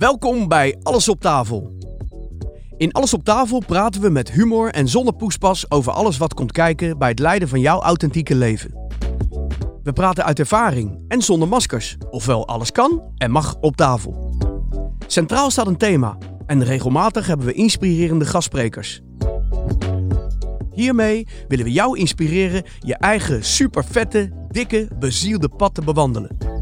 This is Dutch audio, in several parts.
Welkom bij Alles op tafel. In Alles op tafel praten we met humor en zonder poespas over alles wat komt kijken bij het leiden van jouw authentieke leven. We praten uit ervaring en zonder maskers, ofwel alles kan en mag op tafel. Centraal staat een thema en regelmatig hebben we inspirerende gastsprekers. Hiermee willen we jou inspireren je eigen supervette, dikke, bezielde pad te bewandelen.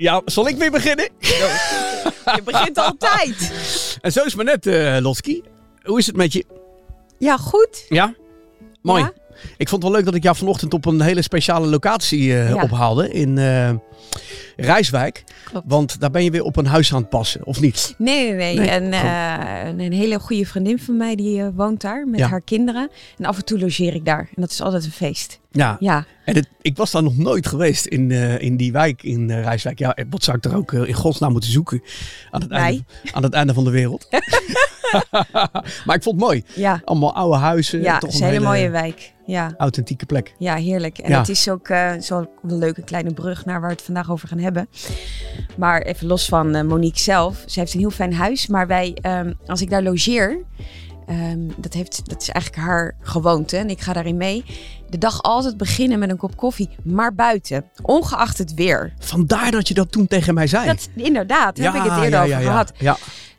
Ja, zal ik weer beginnen? Je begint altijd. En zo is het maar net, eh Lotski. Hoe is het met je? Ja, goed. Ja? Mooi. Ja? Ik vond het wel leuk dat ik jou vanochtend op een hele speciale locatie eh, Ja. ophaalde in eh, Rijswijk. Klopt. Want daar ben je weer op een huis aan het passen, of niet? Nee, nee, nee. Nee, En eh, een, een hele goede vriendin van mij die woont daar met Ja. haar kinderen. En af en toe logeer ik daar. En dat is altijd een feest. Ja. Ja. En het, ik was daar nog nooit geweest in, eh, in die wijk in eh, Rijswijk. Ja, wat zou ik er ook eh, in godsnaam moeten zoeken aan het, einde, aan het einde van de wereld? maar ik vond het mooi. Ja, Allemaal oude huizen. ja toch het is een hele mooie wijk. Ja. authentieke plek. Ja, heerlijk. En Ja. het is ook zo'n leuke kleine brug naar waar we het vandaag over gaan hebben. Maar even los van Monique zelf. Ze heeft een heel fijn huis. Maar wij, ehm, als ik daar logeer, ehm, dat, heeft, dat is eigenlijk haar gewoonte. En ik ga daarin mee. De dag altijd beginnen met een kop koffie, maar buiten. Ongeacht het weer. Vandaar dat je dat toen tegen mij zei. Dat, inderdaad, daar heb ik het eerder ja, over ja, ja. gehad.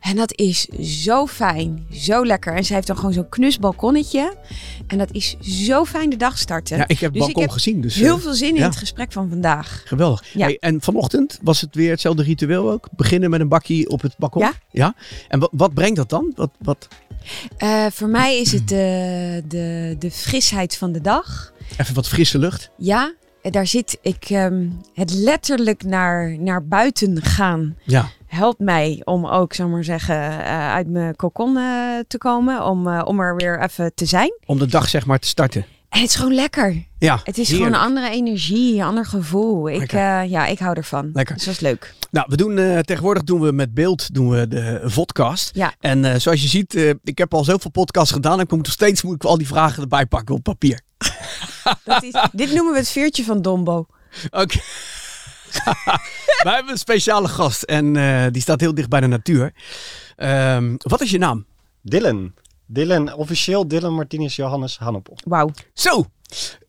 En dat is zo fijn, zo lekker. En zij heeft dan gewoon zo'n knus balkonnetje. En dat is zo fijn de dag starten. ja, ik heb het Dus ik balkon heb gezien. Dus, Heel eh, veel zin in het gesprek van vandaag. Geweldig. Ja. Hey, en vanochtend was het weer hetzelfde ritueel ook? Beginnen met een bakje op het balkon? Ja. ja? En wat, wat brengt dat dan? Wat, wat, Eh, voor mij is het de, de, de frisheid van de dag. even wat frisse lucht? Ja, en daar zit ik. ehm, het letterlijk naar, naar buiten gaan Ja. Helpt mij om ook, zou maar zeggen, eh, uit mijn kokon eh, te komen. Om, eh, om er weer even te zijn. Om de dag zeg maar te starten. En het is gewoon lekker. Ja, Het is heerlijk. gewoon een andere energie, een ander gevoel. Ik, ja, ik hou ervan. Lekker. Dus dat is leuk. Nou, we doen tegenwoordig doen we met beeld doen we de vodcast. Ja. En zoals je ziet, eh, ik heb al zoveel podcasts gedaan. En ik moet nog steeds moet ik al die vragen erbij pakken op papier. Dat is, dit noemen we het veertje van Dombo. Oké. Wij hebben een speciale gast en eh, die staat heel dicht bij de natuur. Ehm, wat is je naam? Dylan. Dylan, officieel Dylan Martinez Johannes Hannepel. Wauw. Zo,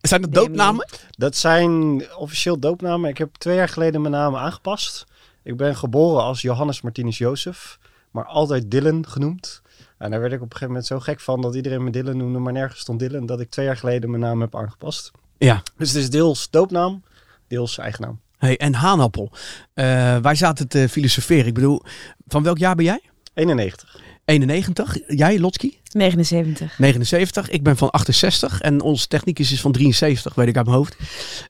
zijn dat doopnamen? Dat zijn officieel doopnamen. Ik heb twee jaar geleden mijn naam aangepast. Ik ben geboren als Johannes Martinez Jozef, maar altijd Dylan genoemd. En daar werd ik op een gegeven moment zo gek van dat iedereen me Dylan noemde, maar nergens stond Dylan, dat ik twee jaar geleden mijn naam heb aangepast. Ja. Dus het is deels doopnaam, deels eigen naam. Hey, en Haanappel. Eh, wij zaten te filosoferen. Ik bedoel, van welk jaar ben jij? 91. 91. Jij, Lotski? 79. 79. Ik ben van 68. En onze technicus is van 73, weet ik uit mijn hoofd.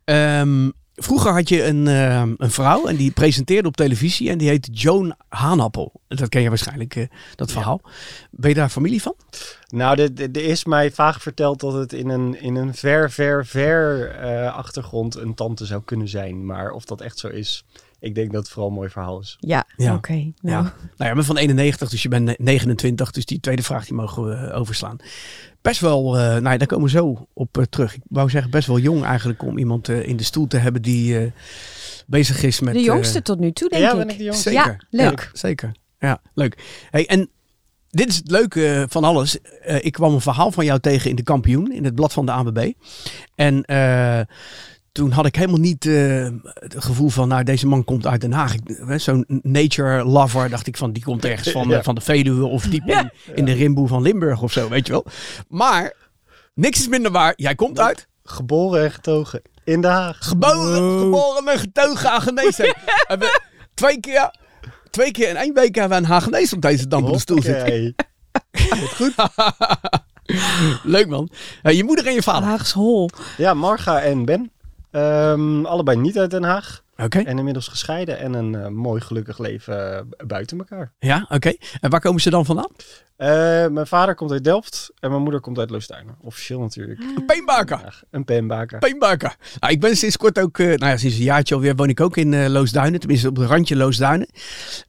Ehm, vroeger had je een, ehm, een vrouw en die presenteerde op televisie. En die heette Joan Haanappel. Dat ken je waarschijnlijk, eh, dat verhaal. Ben je daar familie van? Nou, er is mij vaag verteld dat het in een, in een ver, ver, ver eh, achtergrond een tante zou kunnen zijn. Maar of dat echt zo is, ik denk dat het vooral een mooi verhaal is. Ja, Ja. oké. nou, Ja. Nou ja, ik ben van 91, dus je bent ne- 29. Dus die tweede vraag die mogen we eh, overslaan. Best wel, eh, nou ja, daar komen we zo op eh, terug. Ik wou zeggen, best wel jong eigenlijk om iemand in de stoel te hebben die eh, bezig is met... de jongste tot nu toe, denk ja, ik. ben ik de jongste? Zeker. Ja, leuk. zeker. Ja, leuk. Hey, en dit is het leuke van alles. Eh, ik kwam een verhaal van jou tegen in de kampioen, in het blad van de ANWB. En eh, toen had ik helemaal niet eh, het gevoel van, nou, deze man komt uit Den Haag. Zo'n nature lover, dacht ik van, die komt ergens van, Ja. van de Veluwe of diep in, in de rimboe van Limburg of zo, weet je wel. Maar niks is minder waar. Jij komt uit Geboren en getogen in Den Haag. Geboren, geboren en getogen Hagenees. En we twee keer, twee keer in één week hebben we een Hagenees op deze dampende stoel zitten. Hoppakee. Leuk man. Eh, je moeder en je vader. Haags Hol. Ja, Marga en Ben. Ehm, allebei niet uit Den Haag. Oké. En inmiddels gescheiden en een eh, mooi gelukkig leven eh, buiten elkaar. Ja, oké. En waar komen ze dan vandaan? Eh, mijn vader komt uit Delft en mijn moeder komt uit Loosduinen. Officieel natuurlijk. Een peenbaker. Ja, een peenbaker. Peenbaker. Nou, ik ben sinds kort ook, eh, nou ja, sinds een jaartje alweer woon ik ook in eh, Loosduinen. Tenminste op het randje Loosduinen.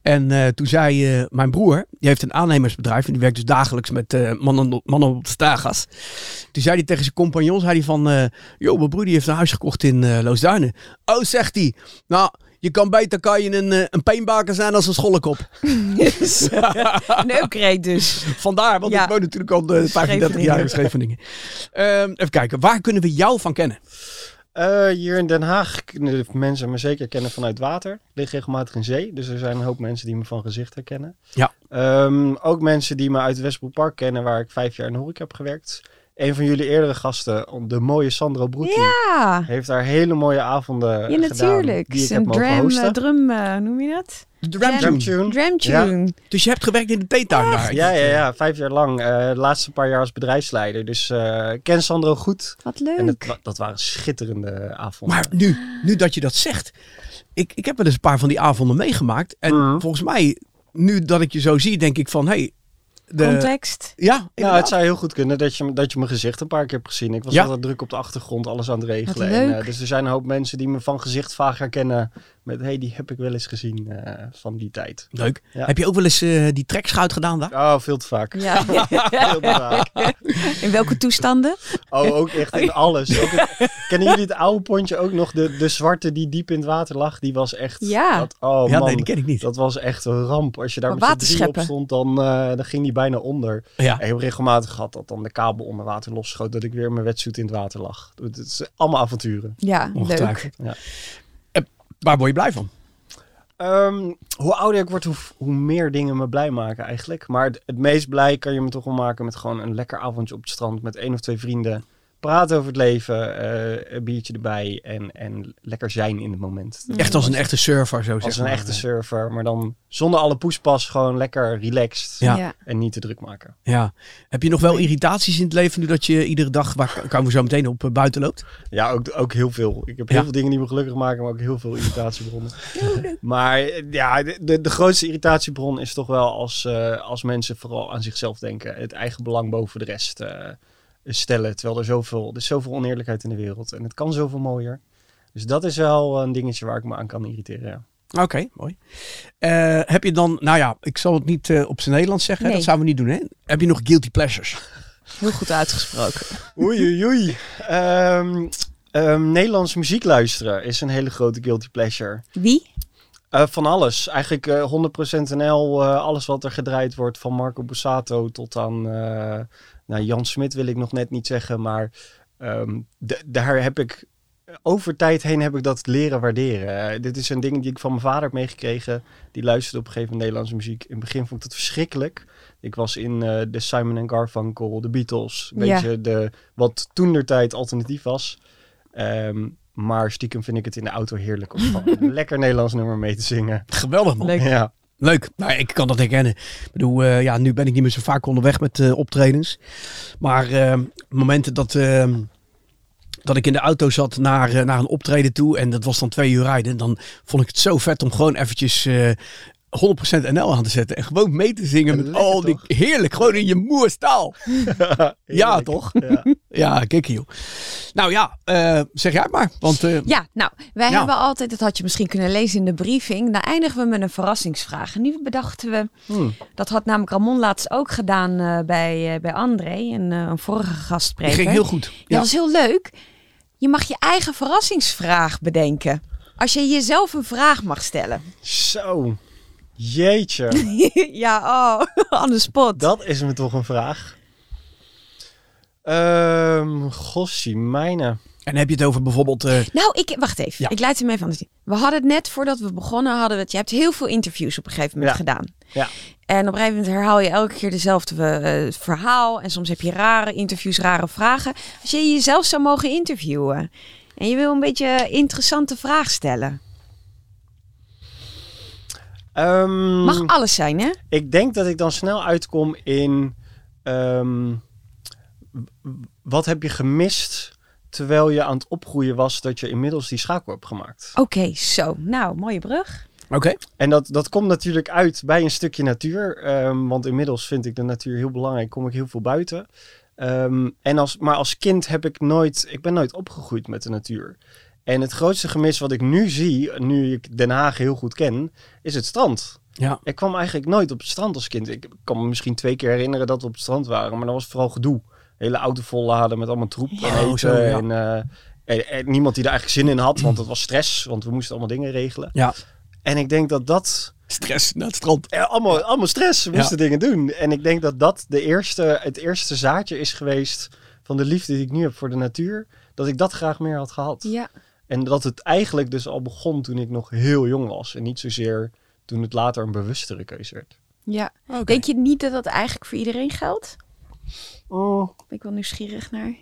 En eh, toen zei eh, mijn broer, die heeft een aannemersbedrijf. En die werkt dus dagelijks met eh, mannen, mannen op de stagas. Toen zei hij tegen zijn compagnon, zei hij van... eh joh, mijn broer die heeft een huis gekocht in eh, Loosduinen. Oh, zegt hij. Nou, je kan beter kan je een, eh, een peenbaker zijn als een schollekop. Een upgrade dus. Vandaar, want Ja. ik woon natuurlijk al de 35 jaar in Scheveningen. Ehm, even kijken, waar kunnen we jou van kennen? Eh, hier in Den Haag kunnen mensen me zeker kennen vanuit water. Ik lig regelmatig in zee, dus er zijn een hoop mensen die me van gezicht herkennen. Ja. Ehm, ook mensen die me uit Westbroek Park kennen, waar ik vijf jaar in de horeca heb gewerkt. Een van jullie eerdere gasten, de mooie Sandro Broetti, Ja, heeft daar hele mooie avonden ja gedaan. natuurlijk. Die ik heb Een mogen drum, eh, drum eh, noem je dat? De Drum Ramtune. Tune. Drum tune. Dus je hebt gewerkt in de theetuin daar? Ja, ja, ja, vijf jaar lang. eh, de laatste paar jaar als bedrijfsleider. Dus eh, ik ken Sandro goed. Wat En leuk. dat, wa- dat waren schitterende avonden. Maar nu, nu dat je dat zegt. Ik, ik heb wel eens een paar van die avonden meegemaakt. En Mhm. volgens mij, nu dat ik je zo zie, denk ik van... Hey, de, Context. ja, Nou, inderdaad. het zou heel goed kunnen dat je, dat je mijn gezicht een paar keer hebt gezien. Ik was Ja. altijd druk op de achtergrond, alles aan het regelen. Wat En, leuk. eh, dus er zijn een hoop mensen die me van gezicht vaag herkennen. Met, hey, die heb ik wel eens gezien eh, van die tijd. Leuk. Ja. Heb je ook wel eens eh, die trekschuit gedaan daar? Oh, veel te vaak. Ja. Veel te vaak. In welke toestanden? Oh, ook echt in alles. Ook het- kennen jullie het oude pontje ook nog? De, de zwarte die diep in het water lag, die was echt... Ja. Dat, oh ja, man, nee, die ken ik niet. dat was echt een ramp. Als je daar Maar met z'n drie op stond, dan, eh, dan ging die bijna onder. Ja. En heel regelmatig gehad dat dan de kabel onder water losschoot. Dat ik weer in mijn wetsuit in het water lag. Het is allemaal avonturen. Ja, leuk. Ja. Eh, waar word je blij van? Ehm, hoe ouder ik word, hoe, hoe meer dingen me blij maken eigenlijk. Maar het, het meest blij kan je me toch wel maken met gewoon een lekker avondje op het strand met één of twee vrienden. Praten over het leven, eh, een biertje erbij en, en lekker zijn in het moment. Echt als een echte surfer, zo Als zeg een maar. echte surfer, maar dan zonder alle poespas gewoon lekker relaxed Ja. en niet te druk maken. Ja. Heb je nog wel irritaties in het leven nu dat je iedere dag, waar komen we zo meteen op, eh, buiten loopt? Ja, ook, ook heel veel. Ik heb heel Ja. veel dingen die me gelukkig maken, maar ook heel veel irritatiebronnen. maar eh, ja, de, de, de grootste irritatiebron is toch wel als, eh, als mensen vooral aan zichzelf denken. Het eigen belang boven de rest eh, stellen. Terwijl er zoveel, er is zoveel oneerlijkheid in de wereld. En het kan zoveel mooier. Dus dat is wel een dingetje waar ik me aan kan irriteren. Ja. Oké, mooi. Eh, heb je dan, nou ja, ik zal het niet eh, op zijn Nederlands zeggen, Nee. dat zouden we niet doen hè. Heb je nog guilty pleasures? Heel goed uitgesproken. Oei, oei, oei. Ehm, ehm, Nederlands muziek luisteren is een hele grote guilty pleasure. Wie? Eh, van alles. Eigenlijk eh 100% NL, eh, alles wat er gedraaid wordt, van Marco Bussato tot aan eh, nou, Jan Smit wil ik nog net niet zeggen, maar ehm, daar heb ik over tijd heen heb ik dat leren waarderen. Eh, dit is een ding die ik van mijn vader heb meegekregen. Die luisterde op een gegeven moment Nederlandse muziek. In het begin vond ik het verschrikkelijk. Ik was in eh, de Simon Garfunkel, de Beatles, weet Ja. je, de, wat toen de tijd alternatief was. Ehm, maar stiekem vind ik het in de auto heerlijk om een lekker Nederlands nummer mee te zingen. Geweldig man. Leuk. Ja. Leuk. Nou, ik kan dat herkennen. Ik bedoel, eh, ja, nu ben ik niet meer zo vaak onderweg met eh, optredens. Maar eh, momenten dat, eh, dat ik in de auto zat naar, naar een optreden toe. En dat was dan twee uur rijden. Dan vond ik het zo vet om gewoon eventjes eh 100% NL aan te zetten. En gewoon mee te zingen met al die... Heerlijk, gewoon in je moerstaal. Ja, toch? Ja. Ja, kijk joh. Nou ja, eh, zeg jij maar. Want eh, Ja, nou, wij Ja. hebben altijd, dat had je misschien kunnen lezen in de briefing, dan eindigen we met een verrassingsvraag. En nu bedachten we, Hmm. dat had namelijk Ramon laatst ook gedaan eh, bij, eh, bij André, een, eh, een vorige die gastspreker. ging heel goed. Ja, Ja. dat was heel leuk. Je mag je eigen verrassingsvraag bedenken. Als je jezelf een vraag mag stellen. Zo. Jeetje. ja, oh, on the spot. Dat is me toch een vraag. Ehm gossie, mijne. En heb je het over bijvoorbeeld... eh, Nou, ik, wacht even. Ja. Ik leid hem even aan de zien. We hadden het net voordat we begonnen, hadden we het. Je hebt heel veel interviews op een gegeven moment Ja. gedaan. Ja. En op een gegeven moment herhaal je elke keer dezelfde eh, verhaal. En soms heb je rare interviews, rare vragen. Als je jezelf zou mogen interviewen. En je wil een beetje interessante vraag stellen. Ehm, Mag alles zijn, hè? Ik denk dat ik dan snel uitkom in... ehm, wat heb je gemist terwijl je aan het opgroeien was, dat je inmiddels die schakel hebt gemaakt. Oké, zo. Nou, mooie brug. Oké. En dat, dat komt natuurlijk uit bij een stukje natuur. ehm, want inmiddels vind ik de natuur heel belangrijk. Kom ik heel veel buiten. Ehm, en als, maar als kind heb ik nooit... Ik ben nooit opgegroeid met de natuur. En het grootste gemis wat ik nu zie, nu ik Den Haag heel goed ken, is het strand. Ja. Ik kwam eigenlijk nooit op het strand als kind. Ik kan me misschien twee keer herinneren dat we op het strand waren. Maar dat was vooral gedoe. Hele auto volladen met allemaal troep en eten. zo, ja. en, eh, en, en niemand die er eigenlijk zin in had, want het was stress. Want we moesten allemaal dingen regelen. Ja. En ik denk dat dat Stress naar het strand. ja, allemaal, allemaal stress. We Ja. moesten dingen doen. En ik denk dat dat de eerste, het eerste zaadje is geweest van de liefde die ik nu heb voor de natuur. Dat ik dat graag meer had gehad. Ja. En dat het eigenlijk dus al begon toen ik nog heel jong was. En niet zozeer toen het later een bewustere keuze werd. Ja. Denk je niet dat dat eigenlijk voor iedereen geldt? Oh. Ben ik wel nieuwsgierig naar.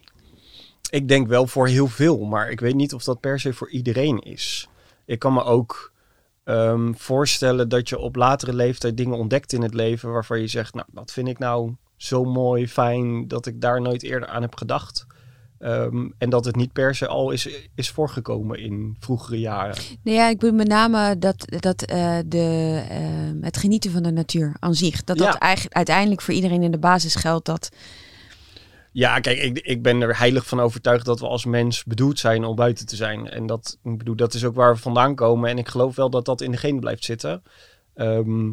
Ik denk wel voor heel veel, maar ik weet niet of dat per se voor iedereen is. Ik kan me ook ehm, voorstellen dat je op latere leeftijd dingen ontdekt in het leven waarvan je zegt, nou, dat vind ik nou zo mooi, fijn, dat ik daar nooit eerder aan heb gedacht. Ehm, en dat het niet per se al is, is voorgekomen in vroegere jaren. Nou ja, ik bedoel met name dat, dat eh, de, eh, het genieten van de natuur aan zich. Dat dat eigenlijk uiteindelijk voor iedereen in de basis geldt. Dat, Ja, kijk, ik, ik ben er heilig van overtuigd dat we als mens bedoeld zijn om buiten te zijn. En dat, ik bedoel, dat is ook waar we vandaan komen. En ik geloof wel dat dat in de genen blijft zitten. Ehm,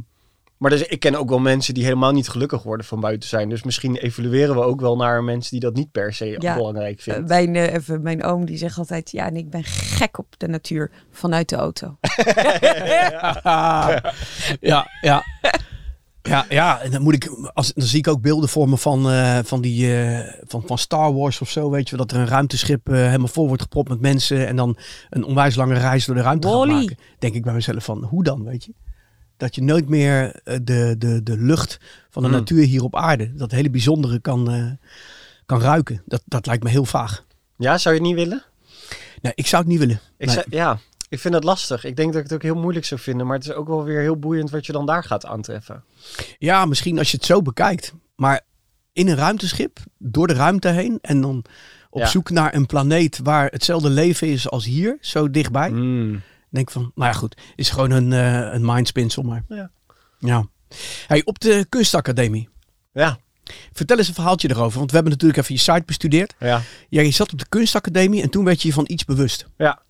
maar dus, ik ken ook wel mensen die helemaal niet gelukkig worden van buiten zijn. Dus misschien evalueren we ook wel naar mensen die dat niet per se Ja, belangrijk eh, vinden. mijn, eh, even, mijn oom die zegt altijd, ja, en ik ben gek op de natuur vanuit de auto. ja, ja. Ja, ja, en dan moet ik, als, dan zie ik ook beelden voor me van, eh, van die, eh, van, van Star Wars of zo, weet je, wel, dat er een ruimteschip eh, helemaal vol wordt gepropt met mensen en dan een onwijs lange reis door de ruimte gaat Wall-E. maken. Denk ik bij mezelf van, hoe dan, weet je? Dat je nooit meer eh, de, de, de lucht van de Hmm. natuur hier op aarde, dat hele bijzondere kan, eh, kan ruiken. Dat, dat lijkt me heel vaag. Ja, zou je het niet willen? Nee, ik zou het niet willen. Ik Nee. ja, ik vind het lastig. Ik denk dat ik het ook heel moeilijk zou vinden. Maar het is ook wel weer heel boeiend wat je dan daar gaat aantreffen. Ja, misschien als je het zo bekijkt. Maar in een ruimteschip, door de ruimte heen. En dan op Ja. zoek naar een planeet waar hetzelfde leven is als hier, zo dichtbij. Mm. Denk van, nou ja goed, is gewoon een, eh een mindspinsel maar. Ja. ja. Hey, op de kunstacademie. Ja, Vertel eens een verhaaltje erover. Want we hebben natuurlijk even je site bestudeerd. ja. Ja, je zat op de kunstacademie en toen werd je je van iets bewust. Ja,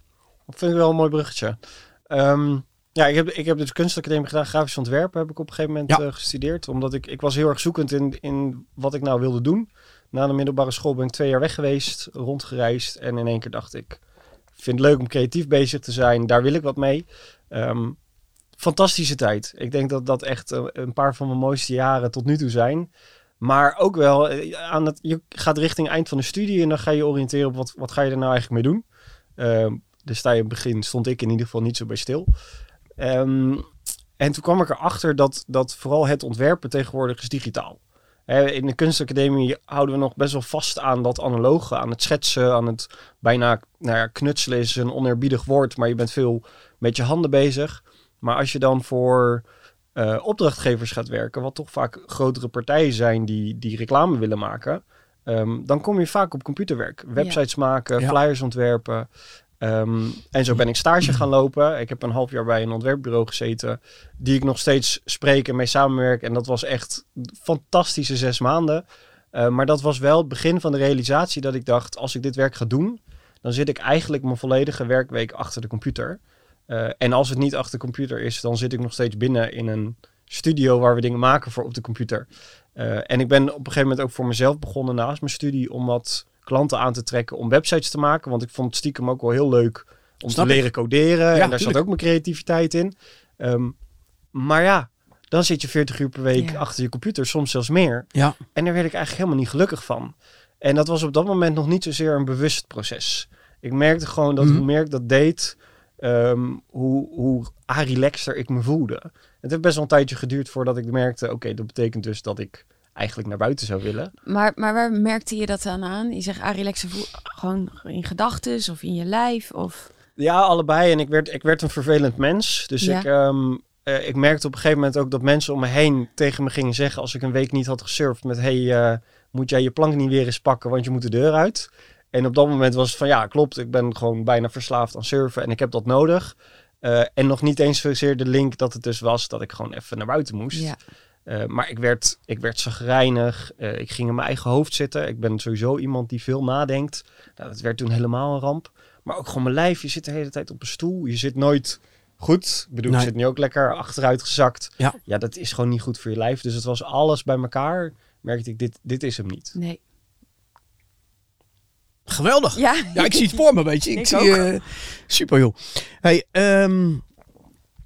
dat vind ik wel een mooi bruggetje. Ehm, ja, ik heb, ik heb dus kunstacademie gedaan, grafisch ontwerpen heb ik op een gegeven moment Ja. eh, gestudeerd. Omdat ik, ik was heel erg zoekend in, in wat ik nou wilde doen. Na de middelbare school ben ik twee jaar weg geweest, rondgereisd. En in één keer dacht ik, ik vind het leuk om creatief bezig te zijn. Daar wil ik wat mee. Ehm, fantastische tijd. Ik denk dat dat echt eh, een paar van mijn mooiste jaren tot nu toe zijn. Maar ook wel, eh, aan het, je gaat richting eind van de studie en dan ga je oriënteren op wat, wat ga je er nou eigenlijk mee doen. Ehm dus in het begin stond ik in ieder geval niet zo bij stil. Ehm, en toen kwam ik erachter dat, dat vooral het ontwerpen tegenwoordig is digitaal. In de kunstacademie houden we nog best wel vast aan dat analoge, aan het schetsen, aan het bijna nou ja, knutselen is een oneerbiedig woord, maar je bent veel met je handen bezig. Maar als je dan voor eh, opdrachtgevers gaat werken, wat toch vaak grotere partijen zijn die, die reclame willen maken, ehm, dan kom je vaak op computerwerk. Websites maken, Ja. flyers ontwerpen. Ehm, en zo ben ik stage gaan lopen. Ik heb een half jaar bij een ontwerpbureau gezeten, die ik nog steeds spreek en mee samenwerk. En dat was echt fantastische zes maanden. Eh, maar dat was wel het begin van de realisatie dat ik dacht, als ik dit werk ga doen, dan zit ik eigenlijk mijn volledige werkweek achter de computer. Eh, en als het niet achter de computer is, dan zit ik nog steeds binnen in een studio waar we dingen maken voor op de computer. Eh, en ik ben op een gegeven moment ook voor mezelf begonnen naast mijn studie om wat klanten aan te trekken om websites te maken. Want ik vond het stiekem ook wel heel leuk om Snap te ik. leren coderen. en daar zat ook mijn creativiteit in. Ehm, maar ja, dan zit je 40 uur per week Ja. achter je computer, soms zelfs meer. Ja. En daar werd ik eigenlijk helemaal niet gelukkig van. En dat was op dat moment nog niet zozeer een bewust proces. Ik merkte gewoon dat Mhm. hoe meer ik dat deed, ehm, hoe, hoe relaxter ik me voelde. Het heeft best wel een tijdje geduurd voordat ik merkte, oké, dat betekent dus dat ik eigenlijk naar buiten zou willen. Maar, maar waar merkte je dat dan aan? Je zegt, ah, relaxen, voel, gewoon in gedachten of in je lijf? Of... Ja, allebei. En ik werd, ik werd een vervelend mens. Dus Ja. ik, ehm, eh, ik merkte op een gegeven moment ook dat mensen om me heen tegen me gingen zeggen als ik een week niet had gesurfd met hey, eh, moet jij je plank niet weer eens pakken, want je moet de deur uit. En op dat moment was het van ja, klopt, ik ben gewoon bijna verslaafd aan surfen en ik heb dat nodig. Eh, en nog niet eens zozeer de link dat het dus was dat ik gewoon even naar buiten moest. Ja. Eh, maar ik werd, ik werd zagrijnig. Eh, ik ging in mijn eigen hoofd zitten. Ik ben sowieso iemand die veel nadenkt. Nou, dat werd toen helemaal een ramp. Maar ook gewoon mijn lijf. Je zit de hele tijd op een stoel. Je zit nooit goed. Ik bedoel, Nee. ik zit nu ook lekker achteruit gezakt. Ja. ja, dat is gewoon niet goed voor je lijf. Dus het was alles bij elkaar. Merkte ik, dit, dit is hem niet. Nee. Geweldig. Ja. Ja, ik zie het voor me, weet je. Ik, Ik zie, ook. eh, super, joh. Hey, ehm,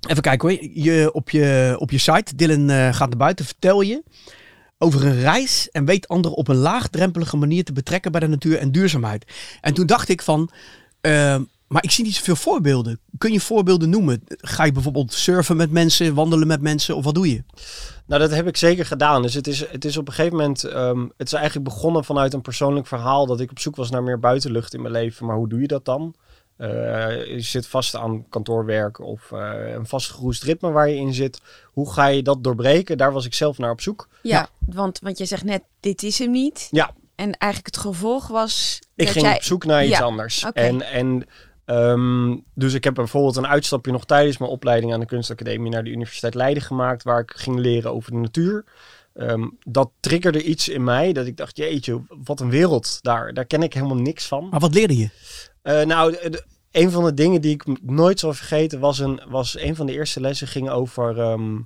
even kijken hoor. Je, op, je, op je site, Dylan eh, gaat naar buiten, vertel je over een reis en weet anderen op een laagdrempelige manier te betrekken bij de natuur en duurzaamheid. En toen dacht ik van, ehm, maar ik zie niet zoveel voorbeelden. Kun je voorbeelden noemen? Ga je bijvoorbeeld surfen met mensen, wandelen met mensen of wat doe je? Nou, dat heb ik zeker gedaan. Dus het is, het is op een gegeven moment... ehm, het is eigenlijk begonnen vanuit een persoonlijk verhaal... dat ik op zoek was naar meer buitenlucht in mijn leven. Maar hoe doe je dat dan? Eh, je zit vast aan kantoorwerk of eh, een vastgeroest ritme waar je in zit. Hoe ga je dat doorbreken? Daar was ik zelf naar op zoek. Ja, Want, want je zegt net, dit is hem niet. Ja. En eigenlijk het gevolg was Ik dat ging jij... op zoek naar iets Ja, anders. oké. En, en ehm, dus ik heb bijvoorbeeld een uitstapje nog tijdens mijn opleiding aan de kunstacademie naar de Universiteit Leiden gemaakt, waar ik ging leren over de natuur. Ehm, dat triggerde iets in mij dat ik dacht, jeetje, wat een wereld daar. Daar ken ik helemaal niks van. Maar wat leerde je? Eh, nou, de- de- een van de dingen die ik nooit zal vergeten was een, was een van de eerste lessen ging over ehm,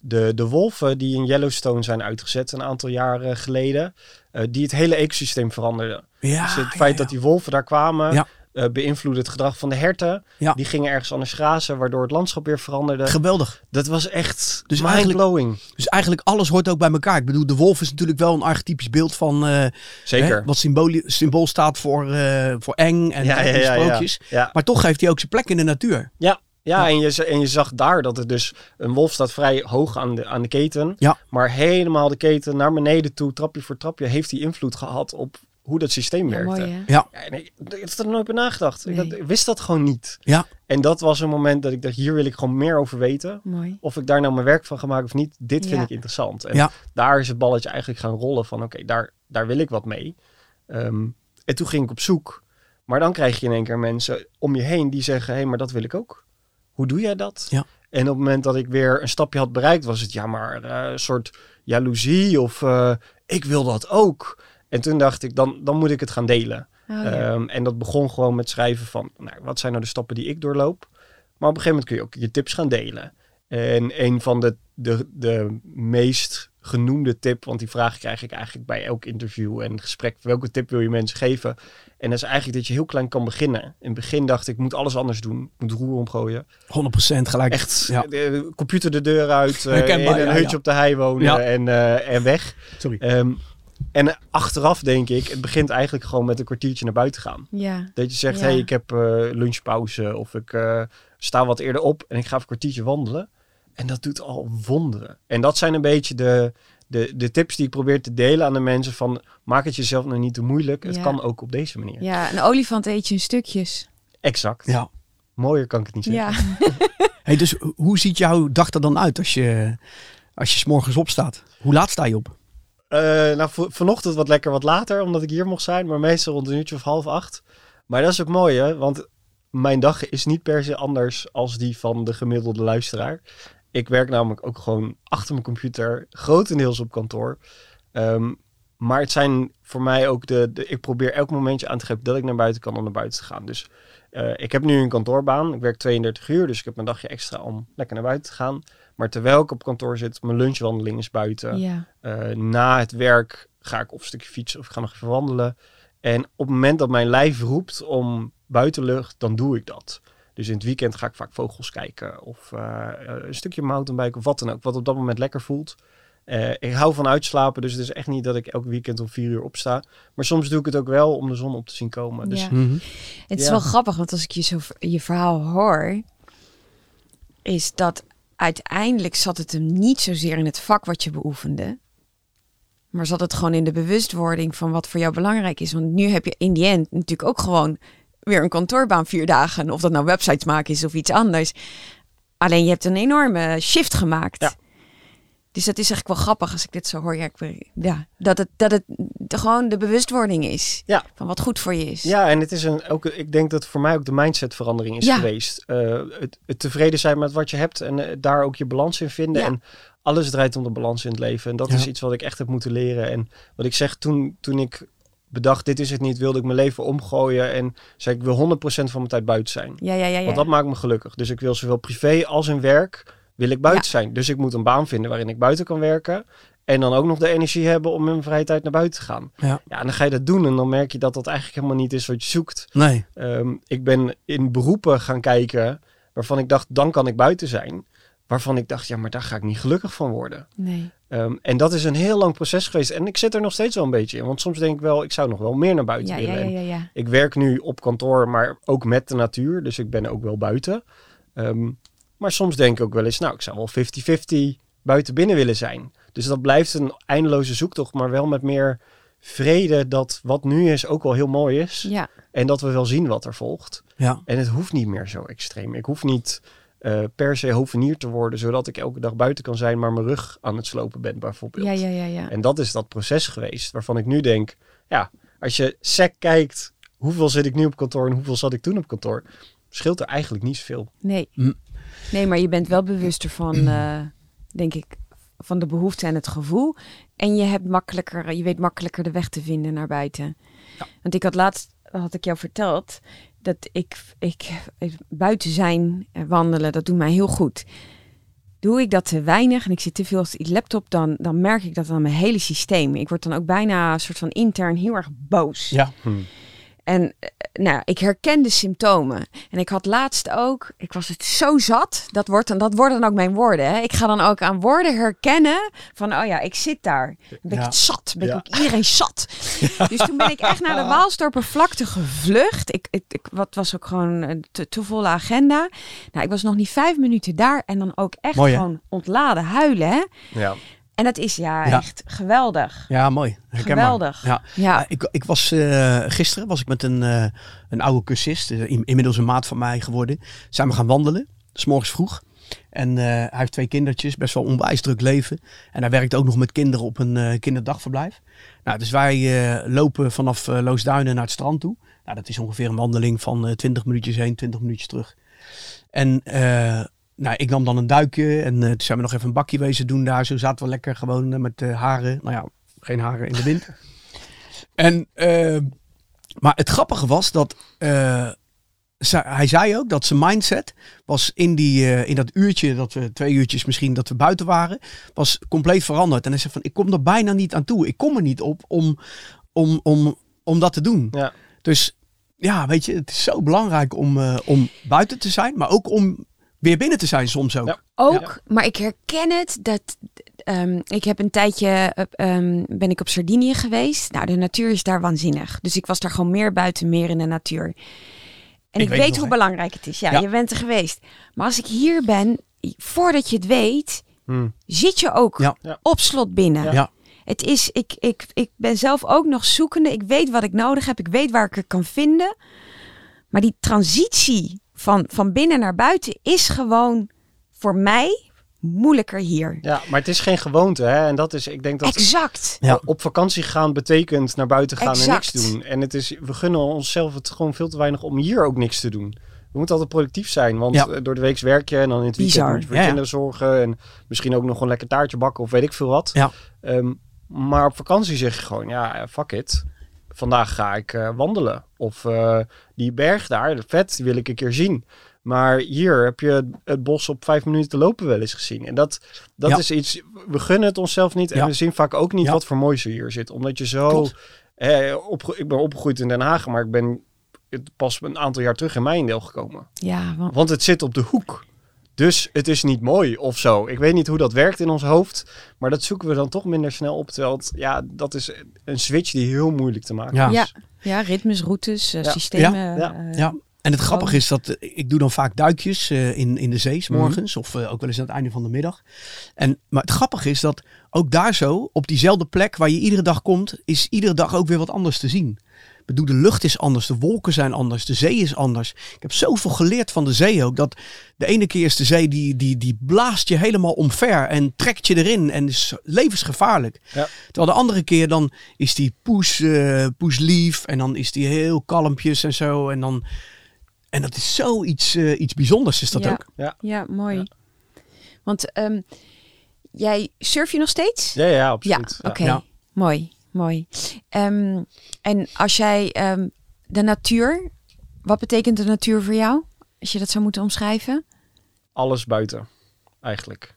de, de wolven die in Yellowstone zijn uitgezet een aantal jaren geleden. eh, die het hele ecosysteem veranderden. Ja, dus het ja, feit ja. dat die wolven daar kwamen, Eh, beïnvloedde het gedrag van de herten. Ja. Die gingen ergens anders grazen, waardoor het landschap weer veranderde. Geweldig. dat was echt Dus dus eigenlijk- mindblowing. Dus eigenlijk alles hoort ook bij elkaar. Ik bedoel, de wolf is natuurlijk wel een archetypisch beeld van eh, Zeker. Hè, wat symbool, symbool staat voor, eh, voor eng en, ja, en sprookjes. ja. Maar toch heeft hij ook zijn plek in de natuur. Ja, ja. En, je, en je zag daar dat het dus... Een wolf staat vrij hoog aan de, aan de keten. Ja. Maar helemaal de keten naar beneden toe, trapje voor trapje... heeft die invloed gehad op hoe dat systeem Ja, werkte. mooi? Ja, en ik, ik heb er nooit bij nagedacht. Ik, Nee. had- ik wist dat gewoon niet. Ja. En dat was een moment dat ik dacht, hier wil ik gewoon meer over weten. Mooi. Of ik daar nou mijn werk van ga maken of niet, dit vind ik interessant. En Ja. daar is het balletje eigenlijk gaan rollen van, oké, daar, daar wil ik wat mee. Ehm, en toen ging ik op zoek. Maar dan krijg je in één keer mensen om je heen die zeggen, hé, hey, maar dat wil ik ook. Hoe doe jij dat? Ja. En op het moment dat ik weer een stapje had bereikt, was het ja, maar eh, een soort jaloezie of eh, ik wil dat ook. En toen dacht ik, dan, dan moet ik het gaan delen. Oh, ja. Ehm, en dat begon gewoon met schrijven van, nou, wat zijn nou de stappen die ik doorloop? Maar op een gegeven moment kun je ook je tips gaan delen. En een van de, de, de meest genoemde tip, want die vraag krijg ik eigenlijk bij elk interview en gesprek, welke tip wil je mensen geven? En dat is eigenlijk dat je heel klein kan beginnen. In het begin dacht ik, ik moet alles anders doen, ik moet roer omgooien. 100% gelijk. Echt, Ja. de computer de deur uit, eh, in een ja, hutje ja. op de hei wonen Ja. en, eh, en weg. Sorry. Ehm, en achteraf denk ik, het begint eigenlijk gewoon met een kwartiertje naar buiten gaan. ja. Dat je zegt, Ja. hey, ik heb eh, lunchpauze of ik eh, sta wat eerder op en ik ga even een kwartiertje wandelen. En dat doet al wonderen. En dat zijn een beetje de, de, de tips die ik probeer te delen aan de mensen van maak het jezelf nou niet te moeilijk. Het Ja. kan ook op deze manier. ja, een olifant eet je in stukjes. Exact. Ja. Mooier kan ik het niet zeggen. Ja. Hey, dus hoe ziet jouw dag er dan uit als je, als je 's morgens opstaat? Hoe laat sta je op? Eh, nou, vanochtend wat lekker wat later, omdat ik hier mocht zijn. Maar meestal rond een uurtje of half acht. Maar dat is ook mooi, hè? Want mijn dag is niet per se anders als die van de gemiddelde luisteraar. Ik werk namelijk ook gewoon achter mijn computer, grotendeels op kantoor. Ehm, maar het zijn voor mij ook de, de... Ik probeer elk momentje aan te geven dat ik naar buiten kan om naar buiten te gaan. Dus eh, ik heb nu een kantoorbaan. Ik werk 32 uur, dus ik heb mijn dagje extra om lekker naar buiten te gaan. Maar terwijl ik op kantoor zit, mijn lunchwandeling is buiten. ja. Eh, na het werk ga ik of een stukje fietsen of ik ga nog even wandelen. En op het moment dat mijn lijf roept om buitenlucht, dan doe ik dat. Dus in het weekend ga ik vaak vogels kijken of eh, een stukje mountainbiken of wat dan ook, wat op dat moment lekker voelt. Eh, ik hou van uitslapen, dus het is echt niet dat ik elk weekend om vier uur opsta. Maar soms doe ik het ook wel om de zon op te zien komen. Dus Ja. Mhm. Het is Ja. wel grappig, want als ik je, zo, je verhaal hoor, is dat uiteindelijk zat het hem niet zozeer in het vak wat je beoefende, maar zat het gewoon in de bewustwording van wat voor jou belangrijk is. Want nu heb je in die end natuurlijk ook gewoon weer een kantoorbaan vier dagen, of dat nou websites maken is of iets anders. Alleen je hebt een enorme shift gemaakt. Ja. Dus dat is eigenlijk wel grappig als ik dit zo hoor. Ja, ik, ben- ja dat, het, dat het de- gewoon de bewustwording is Ja. van wat goed voor je is. Ja, en het is een, ook, ik denk dat voor mij ook de mindsetverandering is Ja. geweest. Eh, het, het tevreden zijn met wat je hebt en eh, daar ook je balans in vinden. Ja. En alles draait om de balans in het leven. En dat Ja. is iets wat ik echt heb moeten leren. En wat ik zeg, toen, toen ik bedacht, dit is het niet, wilde ik mijn leven omgooien. En zei ik wil 100% van mijn tijd buiten zijn. ja, ja, ja. ja. Want dat maakt me gelukkig. Dus ik wil zowel privé als in werk, wil ik buiten zijn. Dus ik moet een baan vinden waarin ik buiten kan werken. En dan ook nog de energie hebben om in mijn vrije tijd naar buiten te gaan. Ja. Ja, en dan ga je dat doen en dan merk je dat dat eigenlijk helemaal niet is wat je zoekt. Nee. Ehm, ik ben in beroepen gaan kijken waarvan ik dacht, dan kan ik buiten zijn. Waarvan ik dacht, ja, maar daar ga ik niet gelukkig van worden. Nee. Ehm, en dat is een heel lang proces geweest. En ik zit er nog steeds wel een beetje in. Want soms denk ik wel, ik zou nog wel meer naar buiten Ja, willen. ja, En ja, ja. Ik werk nu op kantoor, maar ook met de natuur. Dus ik ben ook wel buiten. Ehm, maar soms denk ik ook wel eens, nou, ik zou wel 50-50 buiten binnen willen zijn. Dus dat blijft een eindeloze zoektocht, maar wel met meer vrede dat wat nu is ook wel heel mooi is. Ja, En dat we wel zien wat er volgt. Ja. En het hoeft niet meer zo extreem. Ik hoef niet eh, per se hovenier te worden, zodat ik elke dag buiten kan zijn, maar mijn rug aan het slopen ben, bijvoorbeeld. ja, ja, ja, ja. En dat is dat proces geweest, waarvan ik nu denk, ja, als je sec kijkt, hoeveel zit ik nu op kantoor en hoeveel zat ik toen op kantoor, scheelt er eigenlijk niet zoveel. Nee. Hm. Nee, maar je bent wel bewuster van, eh, denk ik, van de behoefte en het gevoel. En je hebt makkelijker, je weet makkelijker de weg te vinden naar buiten. Want ik had laatst, had ik jou verteld, dat ik, ik, ik buiten zijn, wandelen, dat doet mij heel goed. Doe ik dat te weinig en ik zit te veel op die laptop, dan, dan merk ik dat aan mijn hele systeem. Ik word dan ook bijna een soort van intern heel erg boos. Ja. En eh, nou, ik herken de symptomen. En ik had laatst ook, ik was het zo zat. Dat, wordt dan, dat worden dan ook mijn woorden. Hè. Ik ga dan ook aan woorden herkennen van, oh ja, ik zit daar. Dan ben Ja. ik het zat. Ben Ja. ik ook iedereen zat. Dus toen ben ik echt naar de Waalstorper vlakte gevlucht. Ik, ik, ik, wat was ook gewoon een te, te volle agenda. Nou, ik was nog niet vijf minuten daar. En dan ook echt Mooi, gewoon ontladen huilen. Hè. Ja. En dat is ja, Ja. echt geweldig. Ja, mooi. Herkenbaar. Geweldig. Ja. Ja. Ik, ik was eh, gisteren was ik met een, eh, een oude cursist, eh, in- inmiddels een maat van mij geworden. Zijn we gaan wandelen, s morgens vroeg. En eh, hij heeft twee kindertjes, best wel onwijs druk leven. En hij werkt ook nog met kinderen op een eh, kinderdagverblijf. Nou, dus wij eh, lopen vanaf Loosduinen naar het strand toe. Nou, dat is ongeveer een wandeling van eh 20 minuutjes heen, 20 minuutjes terug. En eh, nou, ik nam dan een duikje en eh, toen zijn we nog even een bakje wezen doen daar. Zo zaten we lekker gewoon eh, met eh, haren. Nou ja, geen haren in de wind. En, maar het grappige was dat hij zei ook dat zijn mindset was in, die, in dat uurtje, dat we twee uurtjes misschien dat we buiten waren, was compleet veranderd. En hij zei van, ik kom er bijna niet aan toe. Ik kom er niet op om, om, om, om dat te doen. Ja. Dus ja, weet je, het is zo belangrijk om, om buiten te zijn, maar ook om weer binnen te zijn soms ook. Ja. Ook, maar ik herken het dat ehm, ik heb een tijdje eh, ehm, ben ik op Sardinië geweest. Nou, de natuur is daar waanzinnig. Dus ik was daar gewoon meer buiten, meer in de natuur. En ik, weet weet, nog, hoe belangrijk het is. Ja, Ja. je bent er geweest. Maar als ik hier ben, voordat je het weet, Hm. zit je ook. Ja. op slot binnen. Ja. Ja. Het is, ik, ik, ik ben zelf ook nog zoekende. Ik weet wat ik nodig heb. Ik weet waar ik het kan vinden. Maar die transitie van, van binnen naar buiten is gewoon voor mij moeilijker hier. ja, maar het is geen gewoonte. Hè? En dat is, ik denk dat Exact. Ja. op vakantie gaan betekent naar buiten gaan en niks doen. En het is, we gunnen onszelf het gewoon veel te weinig om hier ook niks te doen. We moeten altijd productief zijn, want Ja. eh, door de week werk je en dan in het weekend Bizar. moet je voor Ja, ja. kinderen zorgen en misschien ook nog een lekker taartje bakken of weet ik veel wat. Ja. Ehm, maar op vakantie zeg je gewoon, ja, eh, fuck it. Vandaag ga ik eh, wandelen. Of eh, die berg daar, de vet, die wil ik een keer zien. Maar hier heb je het bos op vijf minuten lopen wel eens gezien. En dat, dat Ja. is iets, we gunnen het onszelf niet. En Ja. we zien vaak ook niet Ja. wat voor moois er hier zit. Omdat je zo... Eh, opge- ik ben opgegroeid in Den Haag, maar ik ben pas een aantal jaar terug in Mijndeel gekomen. Ja, want Want het zit op de hoek. Dus het is niet mooi of zo. Ik weet niet hoe dat werkt in ons hoofd. Maar dat zoeken we dan toch minder snel op. Terwijl het, ja, dat is een switch die heel moeilijk te maken Ja. is. ja, ja, ritmes, routes, eh, Ja. systemen. Ja. eh, Ja. En het grappige is dat eh, ik doe dan vaak duikjes eh, in, in de zee, 's Mhm. morgens. Of ook wel eens aan het einde van de middag. En, maar het grappige is dat ook daar zo, op diezelfde plek waar je iedere dag komt, is iedere dag ook weer wat anders te zien. Bedoel, de lucht is anders, de wolken zijn anders, de zee is anders. Ik heb zoveel geleerd van de zee ook. Dat de ene keer is de zee die, die, die blaast je helemaal omver en trekt je erin en is levensgevaarlijk. Ja. Terwijl de andere keer dan is die poes, eh poes lief en dan is die heel kalmpjes en zo. En, dan, en dat is zoiets iets iets bijzonders is dat Ja. ook. Ja, mooi. Ja. Want ehm, jij surf je nog steeds? Ja, ja, Ja, absoluut. oké. Ja. Mooi, mooi. Ehm, en als jij ehm, de natuur, wat betekent de natuur voor jou? Als je dat zou moeten omschrijven? Alles buiten, eigenlijk.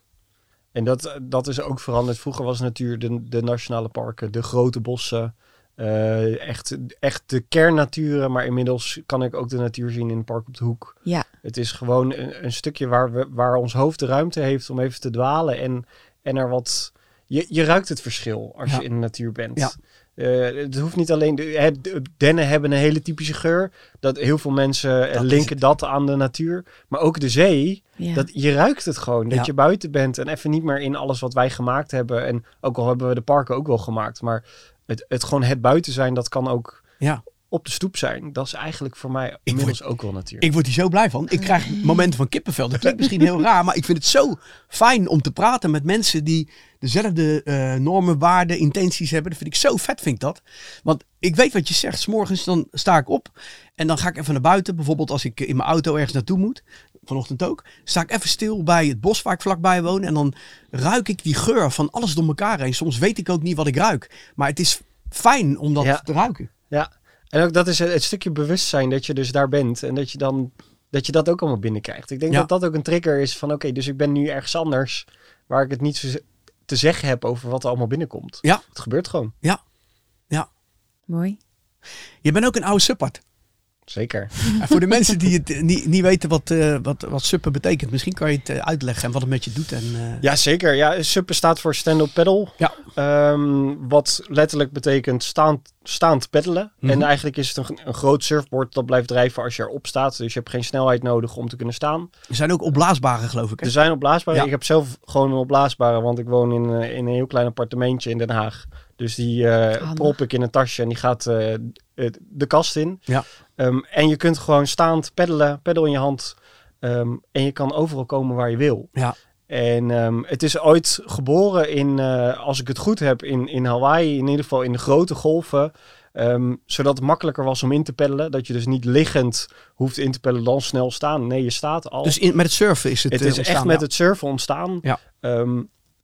En dat, dat is ook veranderd. Vroeger was natuur de, de nationale parken, de grote bossen. eh, echt, echt de kernnaturen. Maar inmiddels kan ik ook de natuur zien in het park op de hoek. Ja, Het is gewoon een, een stukje waar, we, waar ons hoofd de ruimte heeft om even te dwalen. En, en er wat. Je, je ruikt het verschil als Ja. je in de natuur bent. Ja. Eh, het hoeft niet alleen. De, dennen hebben een hele typische geur. Dat heel veel mensen eh, Dat linken dat aan de natuur. Maar ook de zee. ja. Dat, je ruikt het gewoon. Dat Ja. je buiten bent en even niet meer in alles wat wij gemaakt hebben. En ook al hebben we de parken ook wel gemaakt. Maar het, het gewoon het buiten zijn, dat kan ook Ja. op de stoep zijn. Dat is eigenlijk voor mij inmiddels ook wel natuur. Ik word hier zo blij van. Ik krijg momenten van kippenvel. Dat klinkt misschien heel raar, maar ik vind het zo fijn om te praten met mensen die dezelfde eh, normen, waarden, intenties hebben. Dat vind ik zo vet, vind ik dat. Want ik weet wat je zegt. 's morgens dan sta ik op en dan ga ik even naar buiten. Bijvoorbeeld als ik in mijn auto ergens naartoe moet. Vanochtend ook. Sta ik even stil bij het bos waar ik vlakbij woon. En dan ruik ik die geur van alles door elkaar heen. Soms weet ik ook niet wat ik ruik. Maar het is fijn om dat Ja. te ruiken. Ja, en ook dat is het, het stukje bewustzijn dat je dus daar bent en dat je dan dat je dat ook allemaal binnenkrijgt. Ik denk Ja. dat dat ook een trigger is van oké, dus ik ben nu ergens anders waar ik het niet zo te zeggen heb over wat er allemaal binnenkomt. Ja. Het gebeurt gewoon. mooi. Je bent ook een oude suppert. Zeker. En voor de mensen die het niet, niet weten wat, eh, wat, wat suppen betekent, misschien kan je het eh, uitleggen en wat het met je doet. En, eh, Ja, zeker. Ja, SUP staat voor stand-up paddle. Ja. Ehm, wat letterlijk betekent staand, staand peddelen. Mhm. En eigenlijk is het een, een groot surfboard dat blijft drijven als je erop staat. Dus je hebt geen snelheid nodig om te kunnen staan. Er zijn ook opblaasbare, geloof ik. Hè? Er zijn opblaasbare. Ja. Ik heb zelf gewoon een opblaasbare, want ik woon in, in een heel klein appartementje in Den Haag. Dus die eh prop ik in een tasje en die gaat eh, de kast in. Ja. Ehm, en je kunt gewoon staand peddelen, peddel in je hand. Ehm, en je kan overal komen waar je wil. Ja. En ehm, het is ooit geboren in, eh, als ik het goed heb, in, in Hawaii. In ieder geval in de grote golven. Ehm, zodat het makkelijker was om in te peddelen. Dat je dus niet liggend hoeft in te peddelen, dan snel staan. Nee, je staat al. Dus in, met het surfen is het Het is ontstaan, echt met ja. het surfen ontstaan. Ja. Ehm,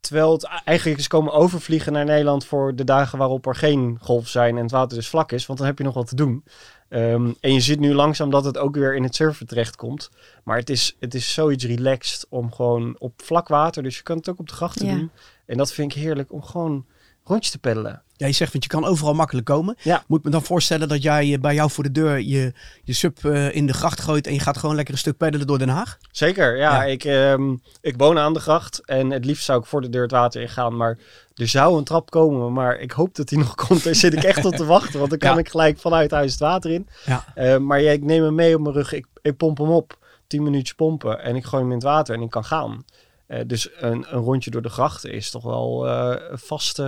terwijl het eigenlijk is komen overvliegen naar Nederland voor de dagen waarop er geen golven zijn en het water dus vlak is. Want dan heb je nog wat te doen. Ehm, en je ziet nu langzaam dat het ook weer in het surfen terechtkomt. Maar het is, het is zoiets relaxed om gewoon op vlak water. Dus je kan het ook op de grachten Ja. doen. En dat vind ik heerlijk om gewoon rondjes te peddelen. Ja, je zegt, want je kan overal makkelijk komen. Ja. Moet me dan voorstellen dat jij eh, bij jou voor de deur je, je sub eh, in de gracht gooit en je gaat gewoon lekker een stuk peddelen door Den Haag? Zeker, ja. Ja. Ik, ehm, ik woon aan de gracht en het liefst zou ik voor de deur het water ingaan. Maar er zou een trap komen, maar ik hoop dat die nog komt. Daar zit ik echt op te wachten, want dan kan Ja. ik gelijk vanuit huis het water in. Ja. Eh, maar ja, ik neem hem mee op mijn rug, ik, ik pomp hem op, 10 minuutjes pompen en ik gooi hem in het water en ik kan gaan. Eh, dus een, een rondje door de grachten is toch wel eh, een vaste,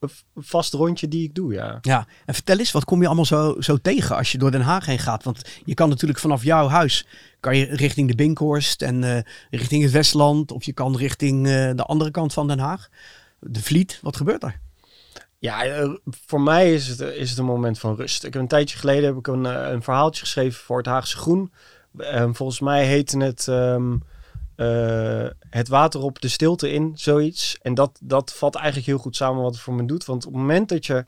een vast rondje die ik doe, ja. Ja, en vertel eens, wat kom je allemaal zo, zo tegen als je door Den Haag heen gaat? Want je kan natuurlijk vanaf jouw huis, kan je richting de Binkhorst en eh, richting het Westland. Of je kan richting de andere kant van Den Haag. De Vliet, wat gebeurt er? Ja, voor mij is het, is het een moment van rust. Ik heb een tijdje geleden heb ik een, een verhaaltje geschreven voor het Haagse Groen. Ehm, volgens mij heette het ehm, eh, Het water op de stilte in, zoiets. En dat, dat vat eigenlijk heel goed samen wat het voor me doet. Want op het moment dat, je,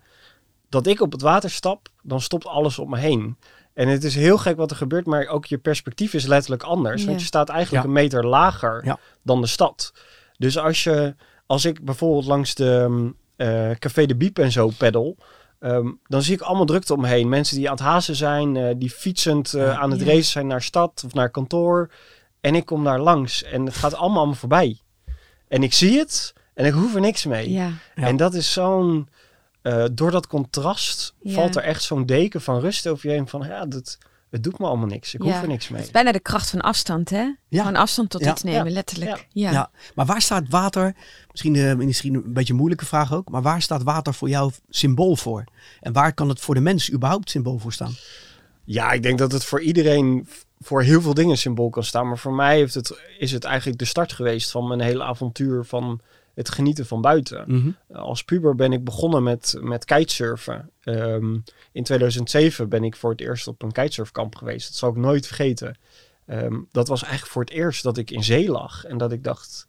dat ik op het water stap, dan stopt alles om me heen. En het is heel gek wat er gebeurt, maar ook je perspectief is letterlijk anders. Ja. Want je staat eigenlijk Ja. een meter lager Ja. dan de stad. Dus als, je, als ik bijvoorbeeld langs de ehm, eh, Café de Biep en zo peddel, ehm, dan zie ik allemaal drukte om me heen. Mensen die aan het hazen zijn, eh, die fietsend aan het racen zijn naar stad of naar kantoor. En ik kom daar langs en het gaat allemaal aan me voorbij. En ik zie het en ik hoef er niks mee. Ja, Ja. En dat is zo'n... eh, door dat contrast Ja. valt er echt zo'n deken van rust over je heen. Van ja, dat, het doet me allemaal niks. Ik Ja. hoef er niks mee. Het is bijna de kracht van afstand, hè? Ja. Gewoon afstand tot Ja. iets nemen, Ja. letterlijk. Ja. Ja. Ja. Maar waar staat water, misschien, eh, misschien een beetje een moeilijke vraag ook, maar waar staat water voor jou symbool voor? En waar kan het voor de mens überhaupt symbool voor staan? Ja, ik denk dat het voor iedereen voor heel veel dingen symbool kan staan. Maar voor mij heeft het, is het eigenlijk de start geweest van mijn hele avontuur van het genieten van buiten. Mhm. Als puber ben ik begonnen met, met kitesurfen. Ehm, in 2007 ben ik voor het eerst op een kitesurfkamp geweest. Dat zal ik nooit vergeten. Ehm, dat was eigenlijk voor het eerst dat ik in zee lag. En dat ik dacht,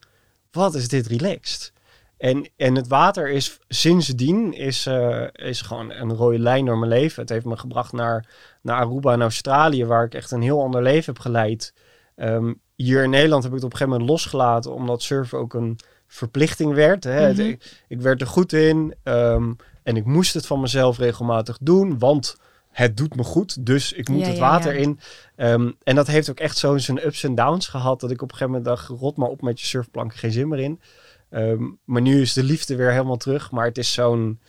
wat is dit relaxed. En, en het water is sindsdien is, eh, is gewoon een rode lijn door mijn leven. Het heeft me gebracht naar, naar Aruba en Australië, waar ik echt een heel ander leven heb geleid. Ehm, hier in Nederland heb ik het op een gegeven moment losgelaten, omdat surfen ook een verplichting werd. Hè. Mhm. ik, ik werd er goed in ehm, en ik moest het van mezelf regelmatig doen, want het doet me goed, dus ik moet Ja, het water ja. in. Ehm, en dat heeft ook echt zo zijn ups en downs gehad, dat ik op een gegeven moment dacht, rot maar op met je surfplank, geen zin meer in. Ehm, maar nu is de liefde weer helemaal terug, maar het is zo'n...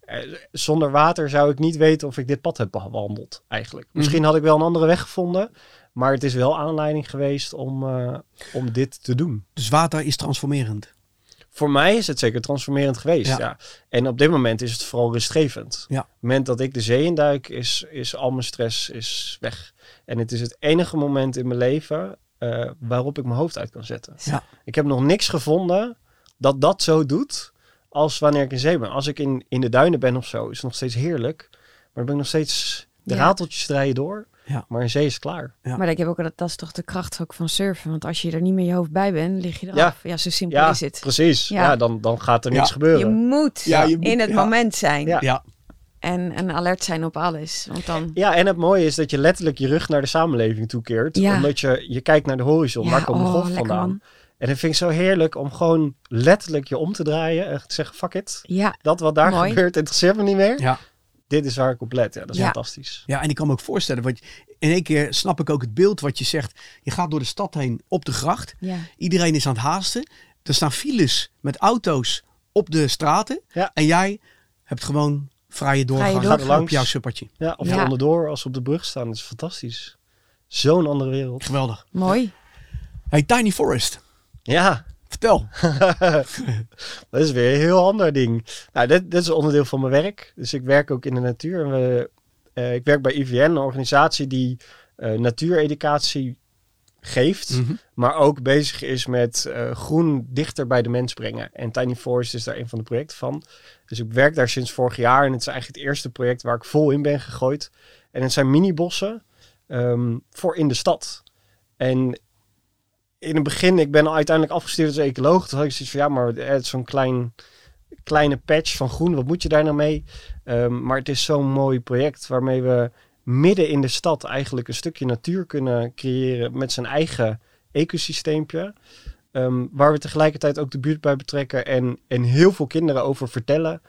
eh, zonder water zou ik niet weten of ik dit pad heb bewandeld, eigenlijk. Misschien had ik wel een andere weg gevonden, maar het is wel aanleiding geweest om, eh, om dit te doen. Dus water is transformerend. Voor mij is het zeker transformerend geweest, Ja. ja. En op dit moment is het vooral rustgevend. Ja. Op het moment dat ik de zee induik, is, is al mijn stress is weg. En het is het enige moment in mijn leven eh, waarop ik mijn hoofd uit kan zetten. Ja. Ik heb nog niks gevonden dat dat zo doet als wanneer ik in zee ben. Als ik in, in de duinen ben of zo, is het nog steeds heerlijk. Maar dan ben ik nog steeds... De Ja. rateltjes draaien door, Ja. maar in zee is het klaar. Ja. Maar ik heb ook, dat, dat is toch de kracht ook van surfen. Want als je er niet met je hoofd bij bent, lig je eraf. Ja, zo simpel Ja, is het. precies. Ja. Ja. dan, dan gaat er Ja. niks Je gebeuren. moet Ja, je moet- in het ja. moment zijn. Ja. Ja, En, en alert zijn op alles. Want dan... Ja, en het mooie is dat je letterlijk je rug naar de samenleving toekeert. Ja. Omdat je, je kijkt naar de horizon. Ja, waar komt de oh, golf lekker, vandaan? man. En dat vind ik zo heerlijk om gewoon letterlijk je om te draaien. En te zeggen, fuck it. Ja, Dat wat daar Mooi. gebeurt interesseert me niet meer. ja. Dit is waar ik op let. Ja, dat is Ja. fantastisch. Ja, en ik kan me ook voorstellen, want in één keer snap ik ook het beeld wat je zegt. Je gaat door de stad heen op de gracht. ja. Iedereen is aan het haasten. Er staan files met auto's op de straten. Ja. En jij hebt gewoon vrije doorgang Vrije doorgang. op Langs. jouw suppertje. Ja, of Ja. onderdoor als we op de brug staan. Dat is fantastisch. Zo'n andere wereld. Geweldig. mooi. Hey, Tiny Forest. Ja, Vertel. dat is weer een heel ander ding. Nou, dit, dit is onderdeel van mijn werk. Dus ik werk ook in de natuur. En we, eh, ik werk bij IVN, een organisatie die eh, natuureducatie geeft. Mhm. maar ook bezig is met eh, groen dichter bij de mens brengen. En Tiny Forest is daar een van de projecten van. Dus ik werk daar sinds vorig jaar en het is eigenlijk het eerste project waar ik vol in ben gegooid. En het zijn mini-bossen ehm, voor in de stad. En in het begin, ik ben uiteindelijk afgestuurd als ecoloog. Toen had ik zoiets van, ja, maar het is zo'n klein, kleine patch van groen. Wat moet je daar nou mee? Ehm, maar het is zo'n mooi project waarmee we midden in de stad eigenlijk een stukje natuur kunnen creëren met zijn eigen ecosysteempje. Ehm, waar we tegelijkertijd ook de buurt bij betrekken en, en heel veel kinderen over vertellen.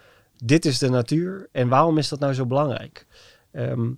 Dit is de natuur en waarom is dat nou zo belangrijk? Ehm,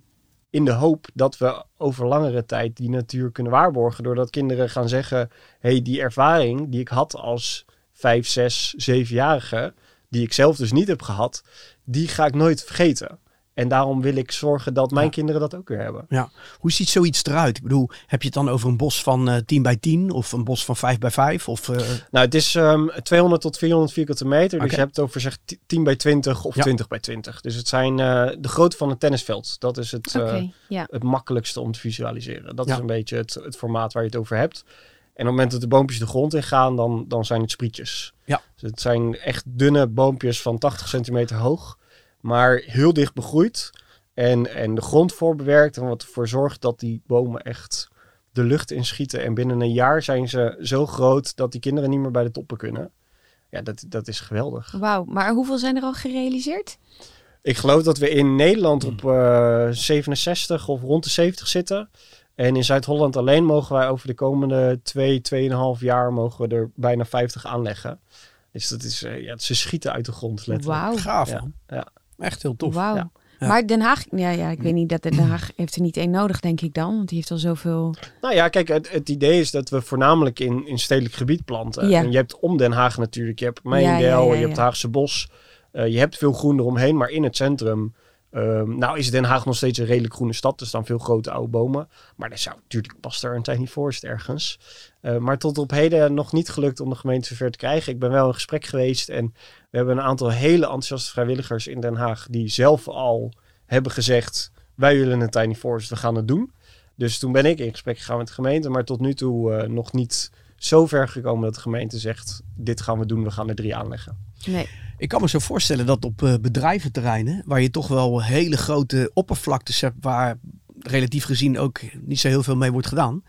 in de hoop dat we over langere tijd die natuur kunnen waarborgen. Doordat kinderen gaan zeggen: hey, die ervaring die ik had als vijf, zes, zevenjarige, die ik zelf dus niet heb gehad, die ga ik nooit vergeten. En daarom wil ik zorgen dat mijn Ja. kinderen dat ook weer hebben. Ja. Hoe ziet zoiets eruit? Ik bedoel, heb je het dan over een bos van eh 10 bij 10 of een bos van 5 bij 5? Of, eh, Nou, het is ehm 200 tot 400 vierkante meter. Dus je hebt het over zeg 10 bij 20 of Ja. 20 bij 20. Dus het zijn eh, de grootte van een tennisveld. Dat is het, eh, ja. het makkelijkste om te visualiseren. Dat Ja. is een beetje het, het formaat waar je het over hebt. En op het moment dat de boompjes de grond in gaan, dan, dan zijn het sprietjes. Ja. Dus het zijn echt dunne boompjes van 80 centimeter hoog. Maar heel dicht begroeid. En, en de grond voorbewerkt. En wat ervoor zorgt dat die bomen echt de lucht inschieten. En binnen een jaar zijn ze zo groot dat die kinderen niet meer bij de toppen kunnen. Ja, dat, dat is geweldig. Wauw, maar hoeveel zijn er al gerealiseerd? Ik geloof dat we in Nederland op eh 67 of rond de 70 zitten. En in Zuid-Holland alleen mogen wij over de komende 2, 2,5 jaar mogen we er bijna 50 aanleggen. Dus dat is, eh, ja, ze schieten uit de grond letterlijk. Wauw. gaaf ja. Echt heel tof. Wauw. Ja. Ja. Maar Den Haag, ja, ja, ik weet niet dat Den Haag heeft er niet één nodig, denk ik dan. Want die heeft al zoveel. Nou ja, kijk, het, het idee is dat we voornamelijk in, in stedelijk gebied planten. Ja. En je hebt om Den Haag natuurlijk, je hebt Meijendel, Ja, ja, ja, je hebt ja. Haagse Bos. Eh, je hebt veel groen eromheen, maar in het centrum Ehm, nou is Den Haag nog steeds een redelijk groene stad. Er staan veel grote oude bomen. Maar er zou natuurlijk past er een tiny forest ergens. Uh, maar tot op heden nog niet gelukt om de gemeente zover te krijgen. Ik ben wel in gesprek geweest en we hebben een aantal hele enthousiaste vrijwilligers in Den Haag die zelf al hebben gezegd: wij willen een tiny forest, we gaan het doen. Dus toen ben ik in gesprek gegaan met de gemeente, maar tot nu toe uh, nog niet zo ver gekomen dat de gemeente zegt: dit gaan we doen, we gaan er drie aanleggen. Nee. Ik kan me zo voorstellen dat op uh, bedrijventerreinen, waar je toch wel hele grote oppervlaktes hebt, waar relatief gezien ook niet zo heel veel mee wordt gedaan,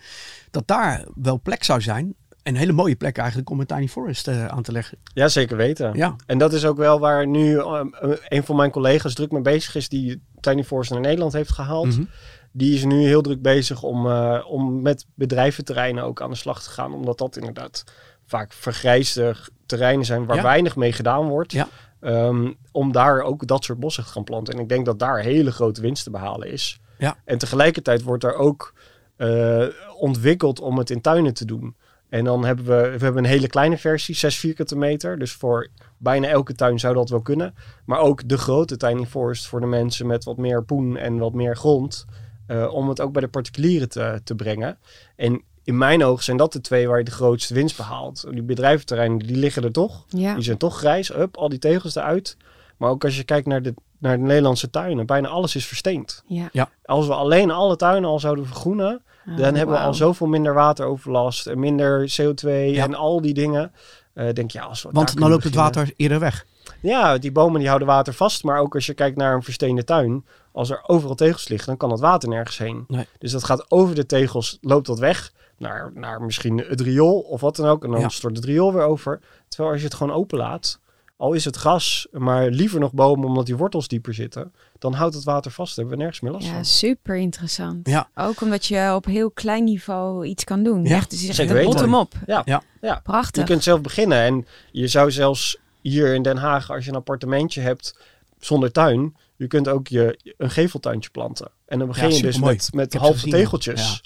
dat daar wel plek zou zijn. Een hele mooie plek eigenlijk om een tiny forest uh, aan te leggen. Ja, zeker weten. Ja. En dat is ook wel waar nu uh, een van mijn collega's druk mee bezig is, die tiny forest naar Nederland heeft gehaald. Mhm. Die is nu heel druk bezig om, uh, om met bedrijventerreinen ook aan de slag te gaan. Omdat dat inderdaad vaak vergrijsde terreinen zijn waar Ja. weinig mee gedaan wordt. Ja. Ehm, om daar ook dat soort bossen te gaan planten. En ik denk dat daar hele grote winst te behalen is. Ja. En tegelijkertijd wordt er ook eh, ontwikkeld om het in tuinen te doen. En dan hebben we, we hebben een hele kleine versie, 6 vierkante meter. Dus voor bijna elke tuin zou dat wel kunnen. Maar ook de grote tiny forest voor de mensen met wat meer poen en wat meer grond. eh, om het ook bij de particulieren te, te brengen. En in mijn ogen zijn dat de twee waar je de grootste winst behaalt. Die bedrijventerreinen, die liggen er toch. Ja. Die zijn toch grijs, up, al die tegels eruit. Maar ook als je kijkt naar de, naar de Nederlandse tuinen, bijna alles is versteend. Ja. Als we alleen alle tuinen al zouden vergroenen, Oh, dan hebben we al zoveel minder wateroverlast en minder CO2 Ja. en al die dingen. Eh denk je, ja, als we Want dan loopt het water eerder weg. Ja, die bomen die houden water vast. Maar ook als je kijkt naar een versteende tuin, als er overal tegels liggen, dan kan het water nergens heen. Nee. Dus dat gaat over de tegels, loopt dat weg naar, naar misschien het riool of wat dan ook. En dan Ja. stort het riool weer over. Terwijl als je het gewoon open laat, al is het gras, maar liever nog bomen omdat die wortels dieper zitten, dan houdt het water vast. Daar hebben we nergens meer last Ja, van. super interessant. Ja. Ook omdat je op heel klein niveau iets kan doen. Ja, Echt, dus echt zeker weten. bottom-up. Ja. Ja. Ja. Prachtig. Je kunt zelf beginnen. En je zou zelfs hier in Den Haag, als je een appartementje hebt zonder tuin, je kunt ook je, een geveltuintje planten. En dan begin Ja, je dus met, met halve tegeltjes.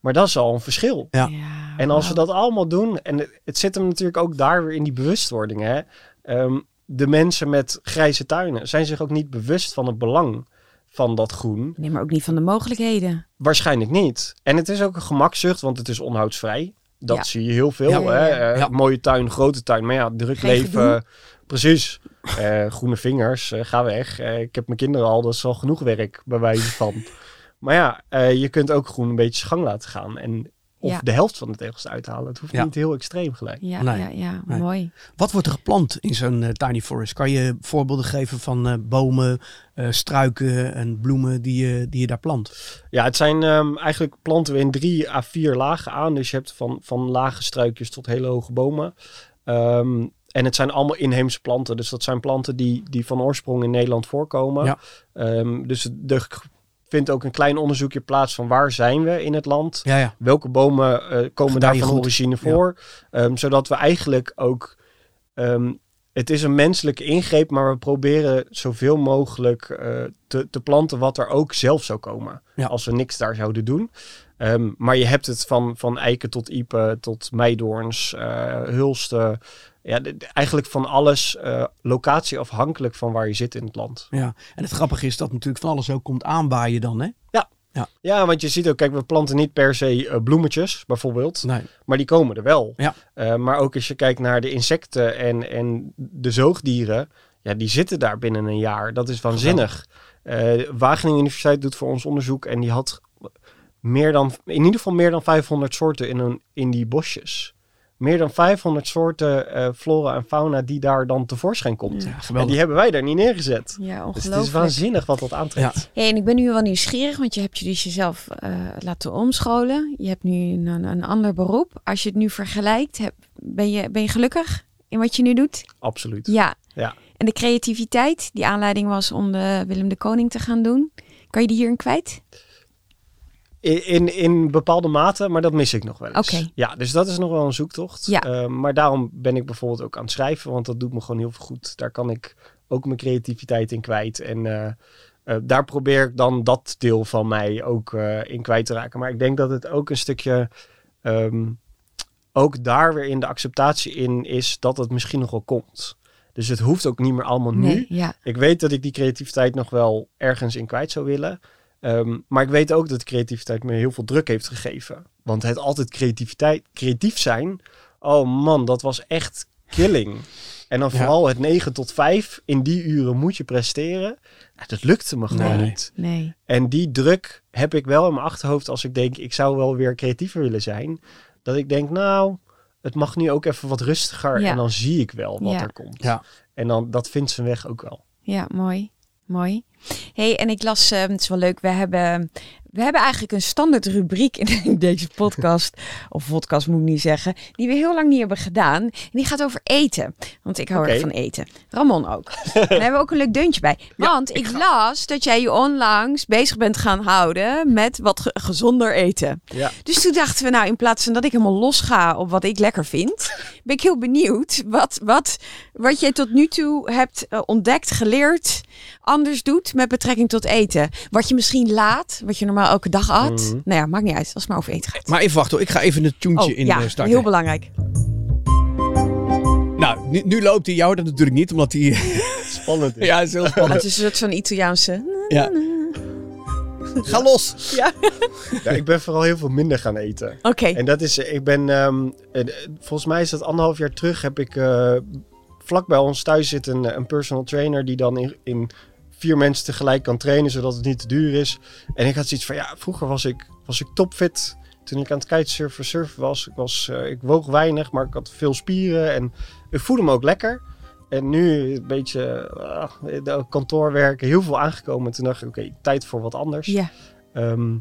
Maar dat is al een verschil. Ja. En als we wauw. dat allemaal doen, en het, het zit hem natuurlijk ook daar weer in die bewustwording. Hè? Ehm, de mensen met grijze tuinen zijn zich ook niet bewust van het belang van dat groen. Nee, maar ook niet van de mogelijkheden. Waarschijnlijk niet. En het is ook een gemakzucht, want het is onhoudsvrij. Dat Ja. zie je heel veel. Ja, ja, Hè? ja. Eh, Ja. Mooie tuin, grote tuin. Maar ja, druk Geen leven. gedoe. Precies. Eh, groene vingers, eh, ga weg. Ik heb mijn kinderen al, dat is al genoeg werk bij wijze van. maar ja, eh, je kunt ook groen een beetje gang laten gaan. En of Ja. de helft van de tegels uithalen. Het hoeft Ja. niet heel extreem gelijk. Ja, Nee. ja, ja. Nee. mooi. Wat wordt er geplant in zo'n eh, tiny forest? Kan je voorbeelden geven van eh, bomen, eh, struiken en bloemen die je, die je daar plant? Ja, het zijn ehm, eigenlijk planten we in drie à vier lagen aan. Dus je hebt van, van lage struikjes tot hele hoge bomen. Ehm, en het zijn allemaal inheemse planten. Dus dat zijn planten die, die van oorsprong in Nederland voorkomen. Ja. Ehm, dus er vindt ook een klein onderzoekje plaats van waar zijn we in het land. Ja, ja. Welke bomen eh, komen daar van origine voor? Ehm, zodat we eigenlijk ook... ehm, het is een menselijke ingreep, maar we proberen zoveel mogelijk eh, te, te planten wat er ook zelf zou komen. Ja. Als we niks daar zouden doen. Ehm, maar je hebt het van, van eiken tot iepen, tot meidoorns, eh, hulsten. Ja, eigenlijk van alles eh, locatieafhankelijk van waar je zit in het land. ja. En het grappige is dat natuurlijk van alles ook komt aanwaaien dan, hè? Ja, want je ziet ook, kijk, we planten niet per se eh, bloemetjes, bijvoorbeeld. Nee. Maar die komen er wel. Ja. Eh, maar ook als je kijkt naar de insecten en, en de zoogdieren, ja, die zitten daar binnen een jaar. Dat is waanzinnig. Wageningen Universiteit doet voor ons onderzoek en die had meer dan, in ieder geval meer dan 500 soorten in, een, in die bosjes. Meer dan 500 soorten eh, flora en fauna die daar dan tevoorschijn komt. Ja, En die hebben wij daar niet neergezet. Ja, Dus het is waanzinnig wat dat aantrekt. Hey, en ik ben nu wel nieuwsgierig, want je hebt je dus jezelf eh, laten omscholen. Je hebt nu een, een ander beroep. Als je het nu vergelijkt, heb, ben, je, ben je gelukkig in wat je nu doet? Absoluut. Ja. Ja. En de creativiteit, die aanleiding was om de Willem de Koning te gaan doen. Kan je die hierin kwijt? In, in, in bepaalde mate, maar dat mis ik nog wel eens. Ja, dus dat is nog wel een zoektocht. Ja. Eh, maar daarom ben ik bijvoorbeeld ook aan het schrijven, want dat doet me gewoon heel veel goed. Daar kan ik ook mijn creativiteit in kwijt. En eh, eh, daar probeer ik dan dat deel van mij ook in kwijt te raken. Maar ik denk dat het ook een stukje, ehm, ook daar weer in de acceptatie in is dat het misschien nog wel komt. Dus het hoeft ook niet meer allemaal nu. Nee, ja. Ik weet dat ik die creativiteit nog wel ergens in kwijt zou willen. Ehm, maar ik weet ook dat de creativiteit me heel veel druk heeft gegeven. Want het altijd creativiteit, creatief zijn. Oh man, dat was echt killing. En dan Ja. vooral het 9 tot 5. In die uren moet je presteren. Ja, dat lukte me gewoon Nee. niet. Nee. En die druk heb ik wel in mijn achterhoofd als ik denk, ik zou wel weer creatiever willen zijn. Dat ik denk, nou, het mag nu ook even wat rustiger. Ja. En dan zie ik wel wat Ja. er komt. Ja. En dan, dat vindt zijn weg ook wel. Ja, mooi. Mooi. hey, en ik las, eh, het is wel leuk, we hebben, we hebben eigenlijk een standaard rubriek in deze podcast, of podcast moet ik niet zeggen, die we heel lang niet hebben gedaan. En die gaat over eten, want ik hou Oké. erg van eten. Ramon ook. en daar hebben we ook een leuk deuntje bij. Want ik, las dat jij je onlangs bezig bent gaan houden met wat ge- gezonder eten. Ja. Dus toen dachten we, nou, in plaats van dat ik helemaal los ga op wat ik lekker vind, ben ik heel benieuwd wat, wat, wat jij tot nu toe hebt eh, ontdekt, geleerd, anders doet met betrekking tot eten. Wat je misschien laat, wat je normaal elke dag at. Mhm. Nou ja, maakt niet uit, als het maar over eten gaat. Maar even wachten hoor, ik ga even het tuentje Oh, in ja, eh, starten. heel belangrijk. Nou, nu, nu loopt hij jou dat natuurlijk niet, omdat hij... Spannend. is. ja, is heel Het spannend. is een soort van Italiaanse... Ja. Ga los! Ja. Ja, ik ben vooral heel veel minder gaan eten. Oké. En dat is, ik ben, ehm, eh, volgens mij is dat anderhalf jaar terug, heb ik eh, vlak bij ons thuis zit een, een personal trainer die dan in, in vier mensen tegelijk kan trainen, zodat het niet te duur is. En ik had zoiets van, ja, vroeger was ik, was ik topfit. Toen ik aan het kitesurfen surfen was, ik, was eh, ik woog weinig, maar ik had veel spieren en ik voelde me ook lekker. En nu een beetje ah, de kantoorwerken, heel veel aangekomen. Toen dacht ik, oké, tijd voor wat anders. Ja. Ehm,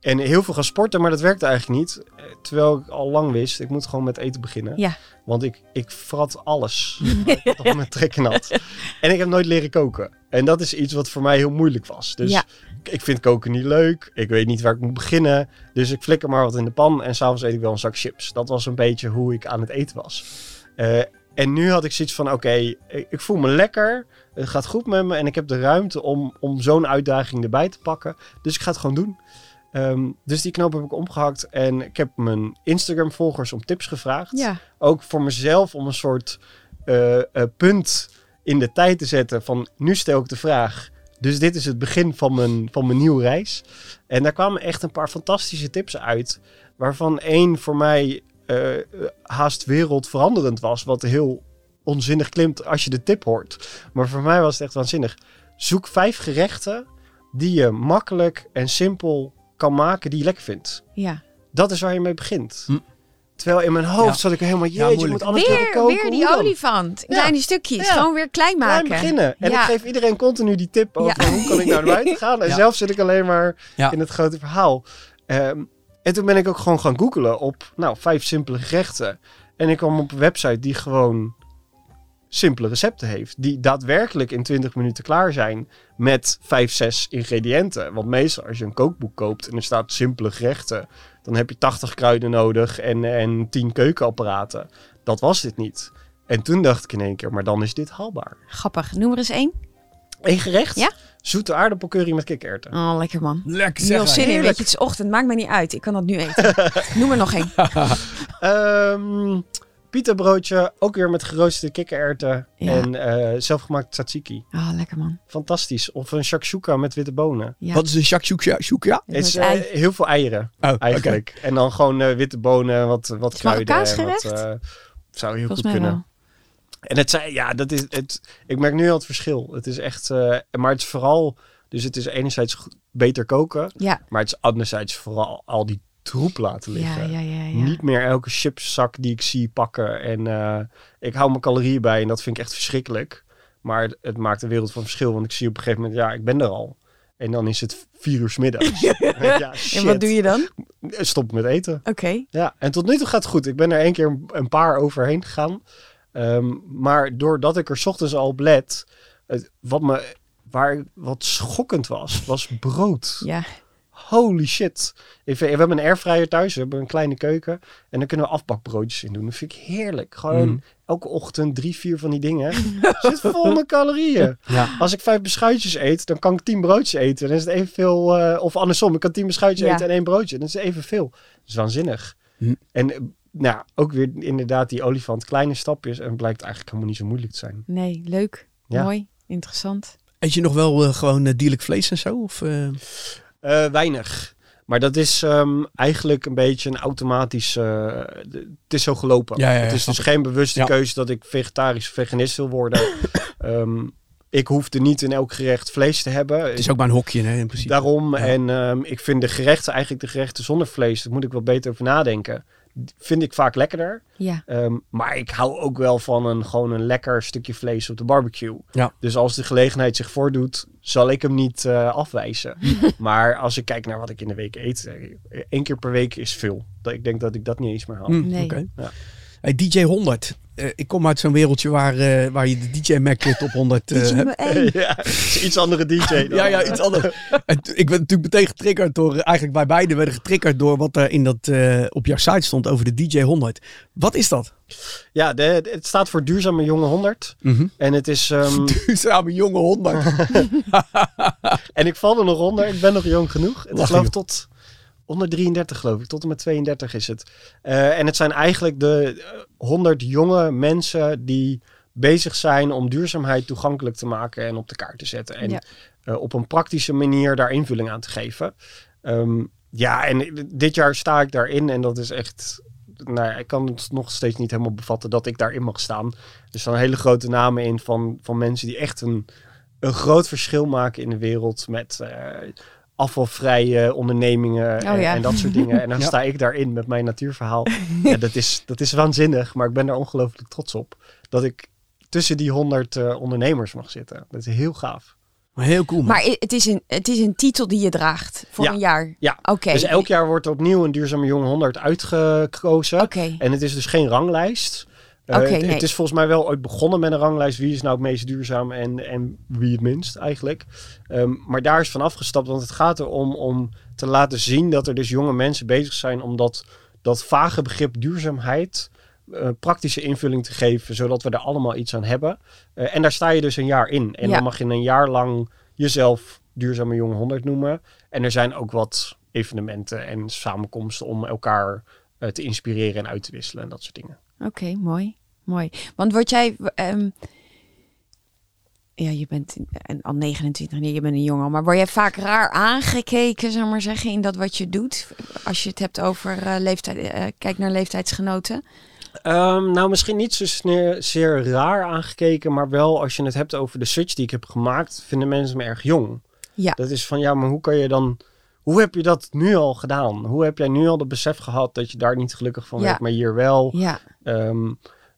en heel veel gaan sporten, maar dat werkte eigenlijk niet. Eh, Terwijl ik al lang wist, ik moet gewoon met eten beginnen. Ja. Want ik, ik frat alles op mijn trekken had. En ik heb nooit leren koken. En dat is iets wat voor mij heel moeilijk was. Dus Ja. ik- vind koken niet leuk. Ik weet niet waar ik moet beginnen. Dus ik flikker maar wat in de pan. En s'avonds eet ik wel een zak chips. Dat was een beetje hoe ik aan het eten was. Eh, en nu had ik zoiets van, oké, ik, ik voel me lekker. Het gaat goed met me. En ik heb de ruimte om, om zo'n uitdaging erbij te pakken. Dus ik ga het gewoon doen. Ehm, dus die knoop heb ik omgehakt. En ik heb mijn Instagram-volgers om tips gevraagd. Ja. Ook voor mezelf om een soort eh, eh, punt in de tijd te zetten van nu stel ik de vraag. Dus dit is het begin van mijn, van mijn nieuwe reis. En daar kwamen echt een paar fantastische tips uit. Waarvan één voor mij eh, eh, haast wereldveranderend was. Wat heel onzinnig klimt als je de tip hoort. Maar voor mij was het echt waanzinnig. Zoek vijf gerechten die je makkelijk en simpel kan maken die je lekker vindt. Ja. Dat is waar je mee begint. Hm. Terwijl in mijn hoofd Ja. zat ik helemaal, Ja, jeetje, moeilijk. moet alles Weer, koken. weer die olifant. Ja. Kleine stukjes. Ja. Gewoon weer klein maken. Klein beginnen. En Ja. ik geef iedereen continu die tip over Ja. hoe kan ik nou naar buiten gaan. En Ja. zelf zit ik alleen maar Ja. in het grote verhaal. Ehm, en toen ben ik ook gewoon gaan googlen op nou, vijf simpele gerechten. En ik kwam op een website die gewoon simpele recepten heeft. Die daadwerkelijk in 20 minuten klaar zijn met 5, 6 ingrediënten. Want meestal als je een kookboek koopt en er staat simpele gerechten, dan heb je 80 kruiden nodig en, en 10 keukenapparaten. Dat was dit niet. En toen dacht ik in één keer, maar dan is dit haalbaar. Grappig. Noem er eens één. Eén gerecht? Ja? Zoete aardappelcurry met kikkererwten. Oh, lekker man. Lekker zeg. zin in, weet je, het is ochtend, maakt mij niet uit. Ik kan dat nu eten. Noem er nog één. Ehm pita-broodje, ook weer met geroosterde kikkererwten Ja. en eh zelfgemaakt tzatziki. Oh, lekker man. Fantastisch. Of een shakshuka met witte bonen. Ja. Wat is een shakshuka? Shuka? Het is eh, ei. heel veel eieren Oh, oké. eigenlijk. En dan gewoon eh, witte bonen, wat, wat Is kruiden. Marokkaans en wat, gerecht? eh, zou heel Volgens goed kunnen. wel. En het zijn, ja, dat is het. Ik merk nu al het verschil. Het is echt, eh, maar het is vooral, dus het is enerzijds beter koken, Ja. maar het is anderzijds vooral al die troep laten liggen. ja, ja, ja. Niet meer elke chipszak die ik zie pakken. En eh, ik hou mijn calorieën bij en dat vind ik echt verschrikkelijk. Maar het, het maakt een wereld van verschil. Want ik zie op een gegeven moment, ja, ik ben er al. En dan is het vier uur middags. ja, shit. En wat doe je dan? Stop met eten. Oké. Ja, en tot nu toe gaat het goed. Ik ben er één keer een- een paar overheen gegaan. Ehm, maar doordat ik er 's ochtends al op let, het, wat me waar wat schokkend was, was brood. Ja. Holy shit. Ik vind- we hebben een airfryer thuis, we hebben een kleine keuken. En daar kunnen we afbakbroodjes in doen. Dat vind ik heerlijk. Gewoon Mm. elke ochtend drie, vier van die dingen. Zit vol met calorieën. Ja. Als ik vijf beschuitjes eet, dan kan ik tien broodjes eten. Dan is het evenveel, eh of andersom, ik kan tien beschuitjes Ja. eten en één broodje. Dan is het evenveel. Dat is waanzinnig. Hm. En eh, nou, ook weer inderdaad die olifant kleine stapjes en blijkt eigenlijk helemaal niet zo moeilijk te zijn. Nee, leuk. Ja. Mooi. Interessant. Eet je nog wel eh, gewoon dierlijk vlees en zo? Of, eh? Eh, weinig. Maar dat is ehm, eigenlijk een beetje een automatisch. eh, het is zo gelopen. Ja, ja, ja, het is dus geen bewuste keuze dat ik vegetarisch of veganist wil worden. Ehm, ik hoefde niet in elk gerecht vlees te hebben. Het is ook maar een hokje hè, in principe. Daarom. En ehm, ik vind de gerechten, eigenlijk de gerechten zonder vlees, daar moet ik wel beter over nadenken. Vind ik vaak lekkerder. Ja. Ehm, maar ik hou ook wel van een, gewoon een lekker stukje vlees op de barbecue. Ja. Dus als de gelegenheid zich voordoet, zal ik hem niet eh, afwijzen. maar als ik kijk naar wat ik in de week eet, eh, één keer per week is veel. Dat, ik denk dat ik dat niet eens meer haal. Nee. oké. Ja. Hey, DJ 100. Eh, ik kom uit zo'n wereldje waar, eh, waar je de DJ Mac top 100 eh, DJ hebt. één. ja, iets andere DJ. Dan, Ja, ja, iets anders. Ik werd natuurlijk meteen getriggerd door, eigenlijk wij beiden werden getriggerd door wat er in dat, eh, op jouw site stond over de DJ 100. Wat is dat? Ja, de, het staat voor Duurzame Jonge 100. En het is. ehm, Duurzame jonge 100. en ik val er nog onder. Ik ben nog jong genoeg. Het geloof tot onder 33, geloof ik. Tot en met 32 is het. Eh, en het zijn eigenlijk de eh, 100 jonge mensen die bezig zijn om duurzaamheid toegankelijk te maken en op de kaart te zetten. En Ja. eh, op een praktische manier daar invulling aan te geven. Ehm, ja, en dit jaar sta ik daarin en dat is echt. Nou, ja, ik kan het nog steeds niet helemaal bevatten dat ik daarin mag staan. Er staan hele grote namen in van, van mensen die echt een, een groot verschil maken in de wereld met eh, afvalvrije ondernemingen en, Oh ja. en dat soort dingen. En dan Ja. sta ik daarin met mijn natuurverhaal. ja, dat, is, dat is waanzinnig, maar ik ben daar ongelooflijk trots op. Dat ik tussen die honderd eh, ondernemers mag zitten. Dat is heel gaaf. Maar heel cool. Man. Maar het is, een, het is een titel die je draagt voor Ja. een jaar. Ja, Oké. dus elk jaar wordt er opnieuw een duurzame jonge 100 uitgekozen. Oké. En het is dus geen ranglijst. Eh, het, nee. het is volgens mij wel ooit begonnen met een ranglijst. Wie is nou het meest duurzaam en, en wie het minst eigenlijk. Ehm, maar daar is van afgestapt. Want het gaat erom om te laten zien dat er dus jonge mensen bezig zijn om dat, dat vage begrip duurzaamheid eh, praktische invulling te geven. Zodat we er allemaal iets aan hebben. Eh, en daar sta je dus een jaar in. En Ja. dan mag je een jaar lang jezelf duurzame jonge 100 noemen. En er zijn ook wat evenementen en samenkomsten om elkaar te inspireren en uit te wisselen en dat soort dingen. Oké, mooi. Mooi. Want word jij... ehm, ja, je bent en al 29, nee, je bent een jongen. Maar word jij vaak raar aangekeken, zeg maar zeggen, in dat wat je doet? Als je het hebt over eh, leeftijd, eh, kijk naar leeftijdsgenoten. Ehm, nou, misschien niet zo sne- zeer raar aangekeken, maar wel als je het hebt over de switch die ik heb gemaakt, vinden mensen me erg jong. Ja. Dat is van ja, maar hoe kan je dan. Hoe heb je dat nu al gedaan? Hoe heb jij nu al het besef gehad dat je daar niet gelukkig van Ja. werd, maar hier wel? Ja, Ehm,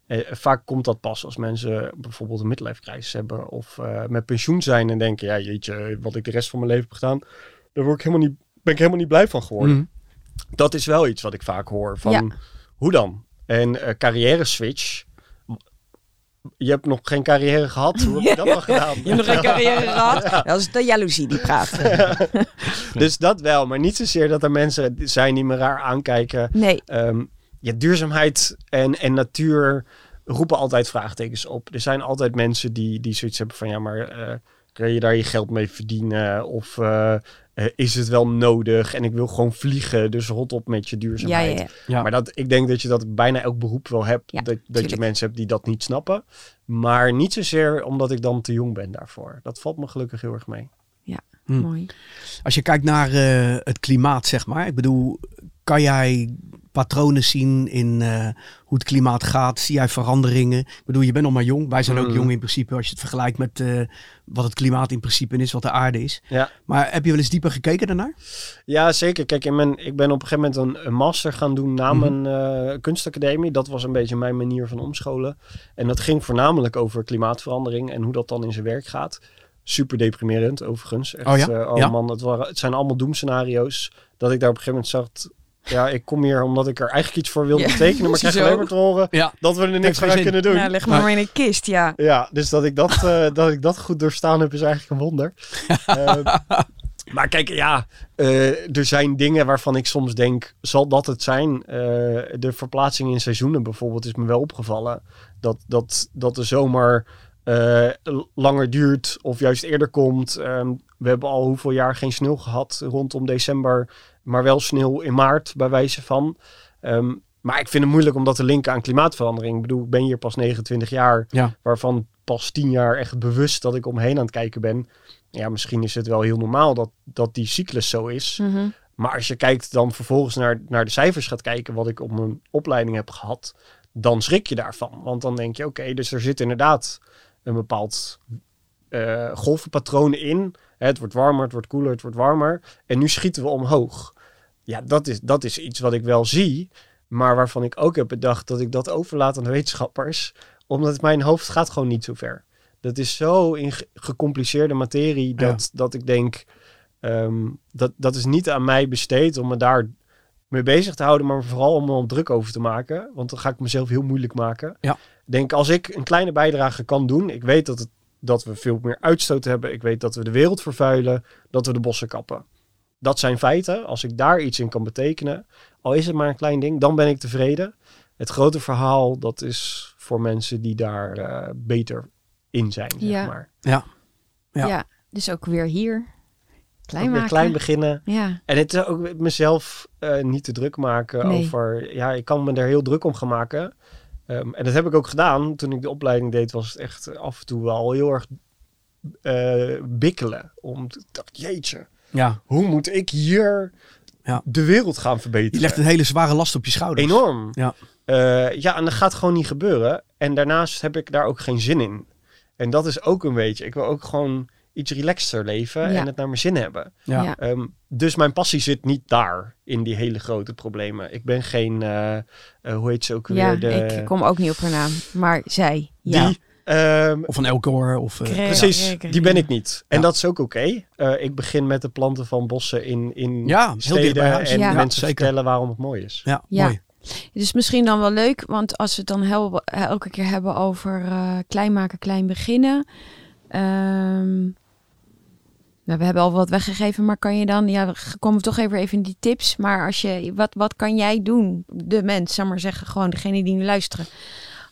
eh, vaak komt dat pas als mensen bijvoorbeeld een midlife crisis hebben of eh, met pensioen zijn en denken, ja jeetje, wat ik de rest van mijn leven heb gedaan, daar word ik helemaal niet, ben ik helemaal niet blij van geworden. Mhm. Dat is wel iets wat ik vaak hoor van, Ja. hoe dan? En eh carrière switch, je hebt nog geen carrière gehad, hoe heb je dat dan gedaan? je hebt nog geen carrière gehad. Dat is de jaloezie die praat. Dus dat wel, maar niet zozeer dat er mensen zijn die me raar aankijken. Nee, Ehm, ja, duurzaamheid en, en natuur roepen altijd vraagtekens op. Er zijn altijd mensen die, die zoiets hebben van ja, maar eh, kun je daar je geld mee verdienen? Of eh, eh, is het wel nodig? En ik wil gewoon vliegen, dus rot op met je ja, duurzaamheid. ja, ja. Ja. Maar dat, ik denk dat je dat bijna elk beroep wel hebt. Ja, dat, dat je mensen hebt die dat niet snappen. Maar niet zozeer omdat ik dan te jong ben daarvoor. Dat valt me gelukkig heel erg mee. Hm. mooi. Als je kijkt naar eh, het klimaat, zeg maar. Ik bedoel, kan jij patronen zien in eh, hoe het klimaat gaat? Zie jij veranderingen? Ik bedoel, je bent nog maar jong. Wij zijn ook Mhm. jong in principe als je het vergelijkt met eh, wat het klimaat in principe is, wat de aarde is. Ja. Maar heb je wel eens dieper gekeken daarnaar? Ja, zeker. Kijk, in mijn, ik ben op een gegeven moment een, een master gaan doen na Mhm. mijn eh, kunstacademie. Dat was een beetje mijn manier van omscholen. En dat ging voornamelijk over klimaatverandering en hoe dat dan in zijn werk gaat. Super deprimerend, overigens. Echt, Oh ja? oh Ja. man, het, waren, het zijn allemaal doemscenario's. Dat ik daar op een gegeven moment zag... Ja, ik kom hier omdat ik er eigenlijk iets voor wilde Ja. betekenen. Maar ik krijg Zo. alleen maar te horen Ja. dat we er niks aan zin. kunnen doen. Nou, leg maar maar in een kist, ja. Ja, dus dat ik dat, eh, dat ik dat goed doorstaan heb is eigenlijk een wonder. Ehm, maar kijk, ja, eh, er zijn dingen waarvan ik soms denk, zal dat het zijn? Eh, de verplaatsing in seizoenen bijvoorbeeld is me wel opgevallen. Dat, dat, dat de zomer eh, langer duurt of juist eerder komt. Ehm, we hebben al hoeveel jaar geen sneeuw gehad rondom december, maar wel sneeuw in maart bij wijze van. Ehm, maar ik vind het moeilijk om dat te linken aan klimaatverandering. Ik bedoel, ik ben hier pas 29 jaar, Ja. waarvan pas 10 jaar echt bewust dat ik omheen aan het kijken ben. Ja, misschien is het wel heel normaal dat, dat die cyclus zo is. Mhm. Maar als je kijkt dan vervolgens naar, naar de cijfers gaat kijken, wat ik op mijn opleiding heb gehad, dan schrik je daarvan. Want dan denk je, oké, dus er zit inderdaad een bepaald eh, golvenpatroon in. Hè, Het wordt warmer, het wordt koeler, het wordt warmer. En nu schieten we omhoog. Ja, dat is, dat is iets wat ik wel zie, maar waarvan ik ook heb bedacht dat ik dat overlaat aan de wetenschappers, omdat mijn hoofd gaat gewoon niet zo ver. Dat is zo in ge- gecompliceerde materie dat, dat ik denk, ehm, dat, dat is niet aan mij besteed om me daar mee bezig te houden, maar vooral om op druk over te maken. Want dan ga ik mezelf heel moeilijk maken. Ja. Denk, als ik een kleine bijdrage kan doen, ik weet dat, het, dat we veel meer uitstoot hebben, ik weet dat we de wereld vervuilen, dat we de bossen kappen. Dat zijn feiten. Als ik daar iets in kan betekenen, al is het maar een klein ding, dan ben ik tevreden. Het grote verhaal, dat is voor mensen die daar eh, beter in zijn, zeg Ja. maar. Ja. Ja. Ja. dus ook weer hier. Klein Ook weer maken. klein beginnen. Ja, En het is ook mezelf eh, niet te druk maken Nee. over... Ja, ik kan me er heel druk om gaan maken. Ehm, en dat heb ik ook gedaan. Toen ik de opleiding deed, was het echt af en toe wel heel erg eh, bikkelen. Om te dacht, jeetje, Ja. hoe moet ik hier Ja. de wereld gaan Je verbeteren? legt een hele zware last op je schouders. Enorm. Ja. Eh, ja, en dat gaat gewoon niet gebeuren. En daarnaast heb ik daar ook geen zin in. En dat is ook een beetje. Ik wil ook gewoon iets relaxter leven Ja. en het naar mijn zin hebben. Ja. Ja. Ehm, dus mijn passie zit niet daar, in die hele grote problemen. Ik ben geen, eh, eh, hoe heet ze ook ja weer? De, ik kom ook niet op haar naam. Maar zij. Ja. Die, ehm, Of een Elcor. Of, eh, precies, ja. die ben ik niet. En Ja. dat is ook oké. Eh, ik begin met het planten van bossen in, in Ja, steden en Ja. mensen zeker. vertellen waarom het mooi is. ja, Ja. mooi. Dus misschien dan wel leuk, want als we het dan heel, elke keer hebben over eh, klein maken, klein beginnen. Ehm, nou, we hebben al wat weggegeven, maar kan je dan, ja, we komen toch even even in die tips. Maar als je, wat, wat kan jij doen, de mens, zal maar zeggen, gewoon degene die nu luisteren.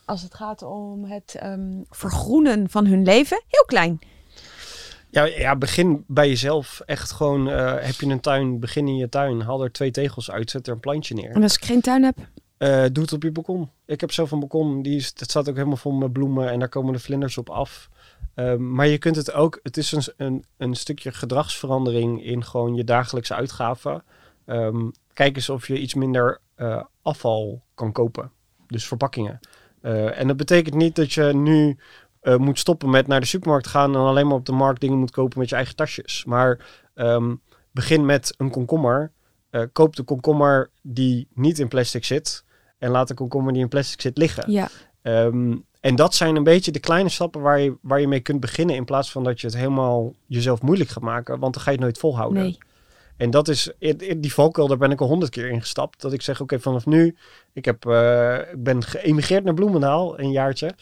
Als het gaat om het ehm, vergroenen van hun leven, heel klein. Ja, ja, begin bij jezelf. Echt gewoon, eh, heb je een tuin, begin in je tuin. Haal er twee tegels uit, zet er een plantje neer. En als ik geen tuin heb, Eh, doe het op je balkon. Ik heb zelf een balkon, die is, het staat ook helemaal vol met bloemen en daar komen de vlinders op af. Ehm, maar je kunt het ook, het is een, een, een stukje gedragsverandering in gewoon je dagelijkse uitgaven. Ehm, kijk eens of je iets minder eh, afval kan kopen. Dus verpakkingen. Eh, en dat betekent niet dat je nu eh, moet stoppen met naar de supermarkt gaan en alleen maar op de markt dingen moet kopen met je eigen tasjes. Maar ehm, begin met een komkommer. Eh, koop de komkommer die niet in plastic zit. En laat de komkommer die in plastic zit liggen. ja, Ehm, en dat zijn een beetje de kleine stappen waar je, waar je mee kunt beginnen. In plaats van dat je het helemaal jezelf moeilijk gaat maken. Want dan ga je het nooit volhouden. nee. En dat is, die valkuil, daar ben ik al honderd keer in gestapt. Dat ik zeg, oké, vanaf nu, ik, heb, eh, ik ben geëmigreerd naar Bloemendaal, een jaartje.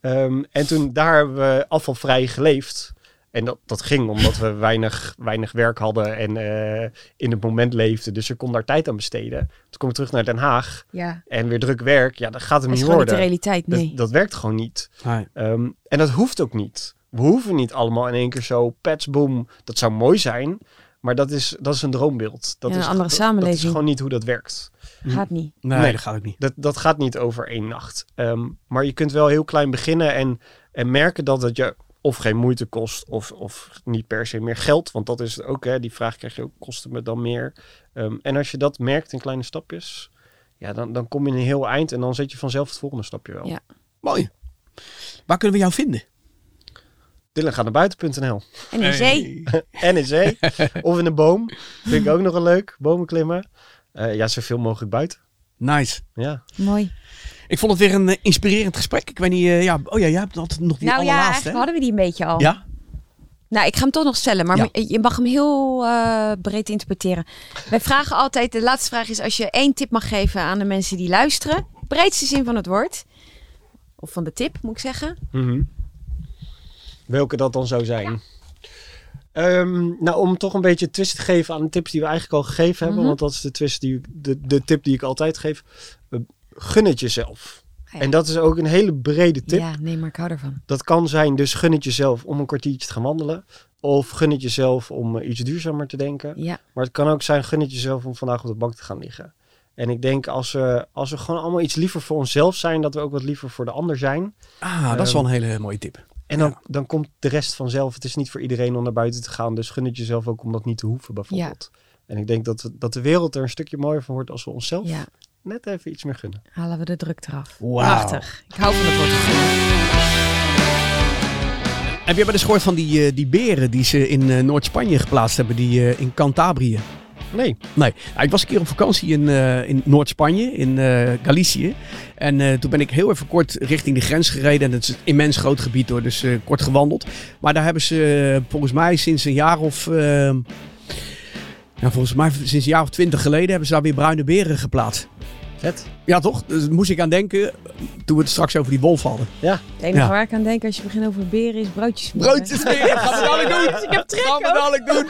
Ehm, en toen, daar hebben we afvalvrij geleefd. En dat, dat ging omdat we weinig, weinig werk hadden en eh, in het moment leefden. Dus ik kon daar tijd aan besteden. Toen kom ik terug naar Den Haag Ja, en weer druk werk. Ja, dat gaat hem is niet gewoon niet de worden. realiteit, nee. Dat, dat werkt gewoon niet. Nee. Ehm, en dat hoeft ook niet. We hoeven niet allemaal in één keer zo pets boom. Dat zou mooi zijn, maar dat is, dat is een droombeeld. Dat Ja, een is, andere dat- samenleving. Dat is gewoon niet hoe dat werkt. Gaat niet. Nee, Nee. dat gaat ook niet. Dat, dat gaat niet over één nacht. Ehm, maar je kunt wel heel klein beginnen en, en merken dat het je of geen moeite kost of, of niet per se meer geld. Want dat is het ook, hè, die vraag krijg je ook, kosten me dan meer? Ehm, en als je dat merkt in kleine stapjes, ja, dan, dan kom je een heel eind en dan zet je vanzelf het volgende stapje wel. Ja. Mooi. Waar kunnen we jou vinden? Dylan gaat naar buiten.nl. En in zee. en in zee. of in een boom. Vind ik ook nog wel leuk. Bomen klimmen. Eh, ja, zoveel mogelijk buiten. Nice. Ja. Mooi. Ik vond het weer een eh, inspirerend gesprek. Ik weet niet, eh, ja, oh ja, jij hebt altijd nog die nou ja, allerlaatste. eigenlijk hadden we die een beetje al. Ja? Nou, ik ga hem toch nog stellen, maar Ja. je mag hem heel eh, breed interpreteren. Wij vragen altijd, de laatste vraag is als je één tip mag geven aan de mensen die luisteren. Breedste zin van het woord. Of van de tip, moet ik zeggen. Mhm. Welke dat dan zou zijn? Ehm, nou, om toch een beetje twist te geven aan de tips die we eigenlijk al gegeven hebben. Mhm. Want dat is de twist die, de, de tip die ik altijd geef. Eh, gun het jezelf. Ja. En dat is ook een hele brede tip. Ja, nee, maar ik hou ervan. Dat kan zijn, dus gun het jezelf om een kwartiertje te gaan wandelen. Of gun het jezelf om eh, iets duurzamer te denken. Ja, Maar het kan ook zijn, gun het jezelf om vandaag op de bank te gaan liggen. En ik denk als we, als we gewoon allemaal iets liever voor onszelf zijn, dat we ook wat liever voor de ander zijn. Ah, dat is wel een hele mooie tip. En dan, Ja. dan komt de rest vanzelf. Het is niet voor iedereen om naar buiten te gaan. Dus gun het jezelf ook om dat niet te hoeven, bijvoorbeeld. En ik denk dat, we, dat de wereld er een stukje mooier van wordt als we onszelf Ja, net even iets meer gunnen. halen we de druk eraf. Prachtig. Ik hou van het woord. Heb je wel eens gehoord van die, eh, die beren die ze in eh, Noord-Spanje geplaatst hebben, die eh, in Cantabrië? Nee, Nee, nou, ik was een keer op vakantie in, eh, in Noord-Spanje, in eh, Galicië. En eh, toen ben ik heel even kort richting de grens gereden. En het is een immens groot gebied hoor, dus kort gewandeld. Maar daar hebben ze volgens mij sinds een jaar of... ja, volgens mij sinds een jaar of twintig geleden hebben ze daar weer bruine beren geplaatst. Vet. Ja toch? Dus daar moest ik aan denken toen we het straks over die wolf hadden. Het enige Ja. waar ik aan denk als je begint over beren is broodjes smeren. Broodjes weer, gaan we dadelijk doen. Ik heb trek gaan we dadelijk doen.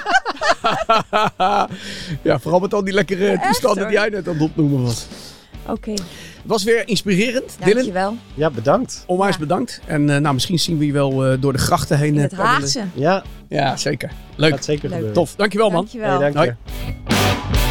ja, vooral met al die lekkere toestanden die jij net aan het opnoemen was. Oké, Het was weer inspirerend. Dylan, dankjewel. Ja, bedankt. onwijs Ja. bedankt. En eh, nou, misschien zien we je wel eh, door de grachten heen. In eh, het. Haagse. Ja, Ja, zeker. Leuk. gaat zeker Leuk. gebeuren. Tof. Dankjewel man. Dankjewel. Hey, dank Hoi. je.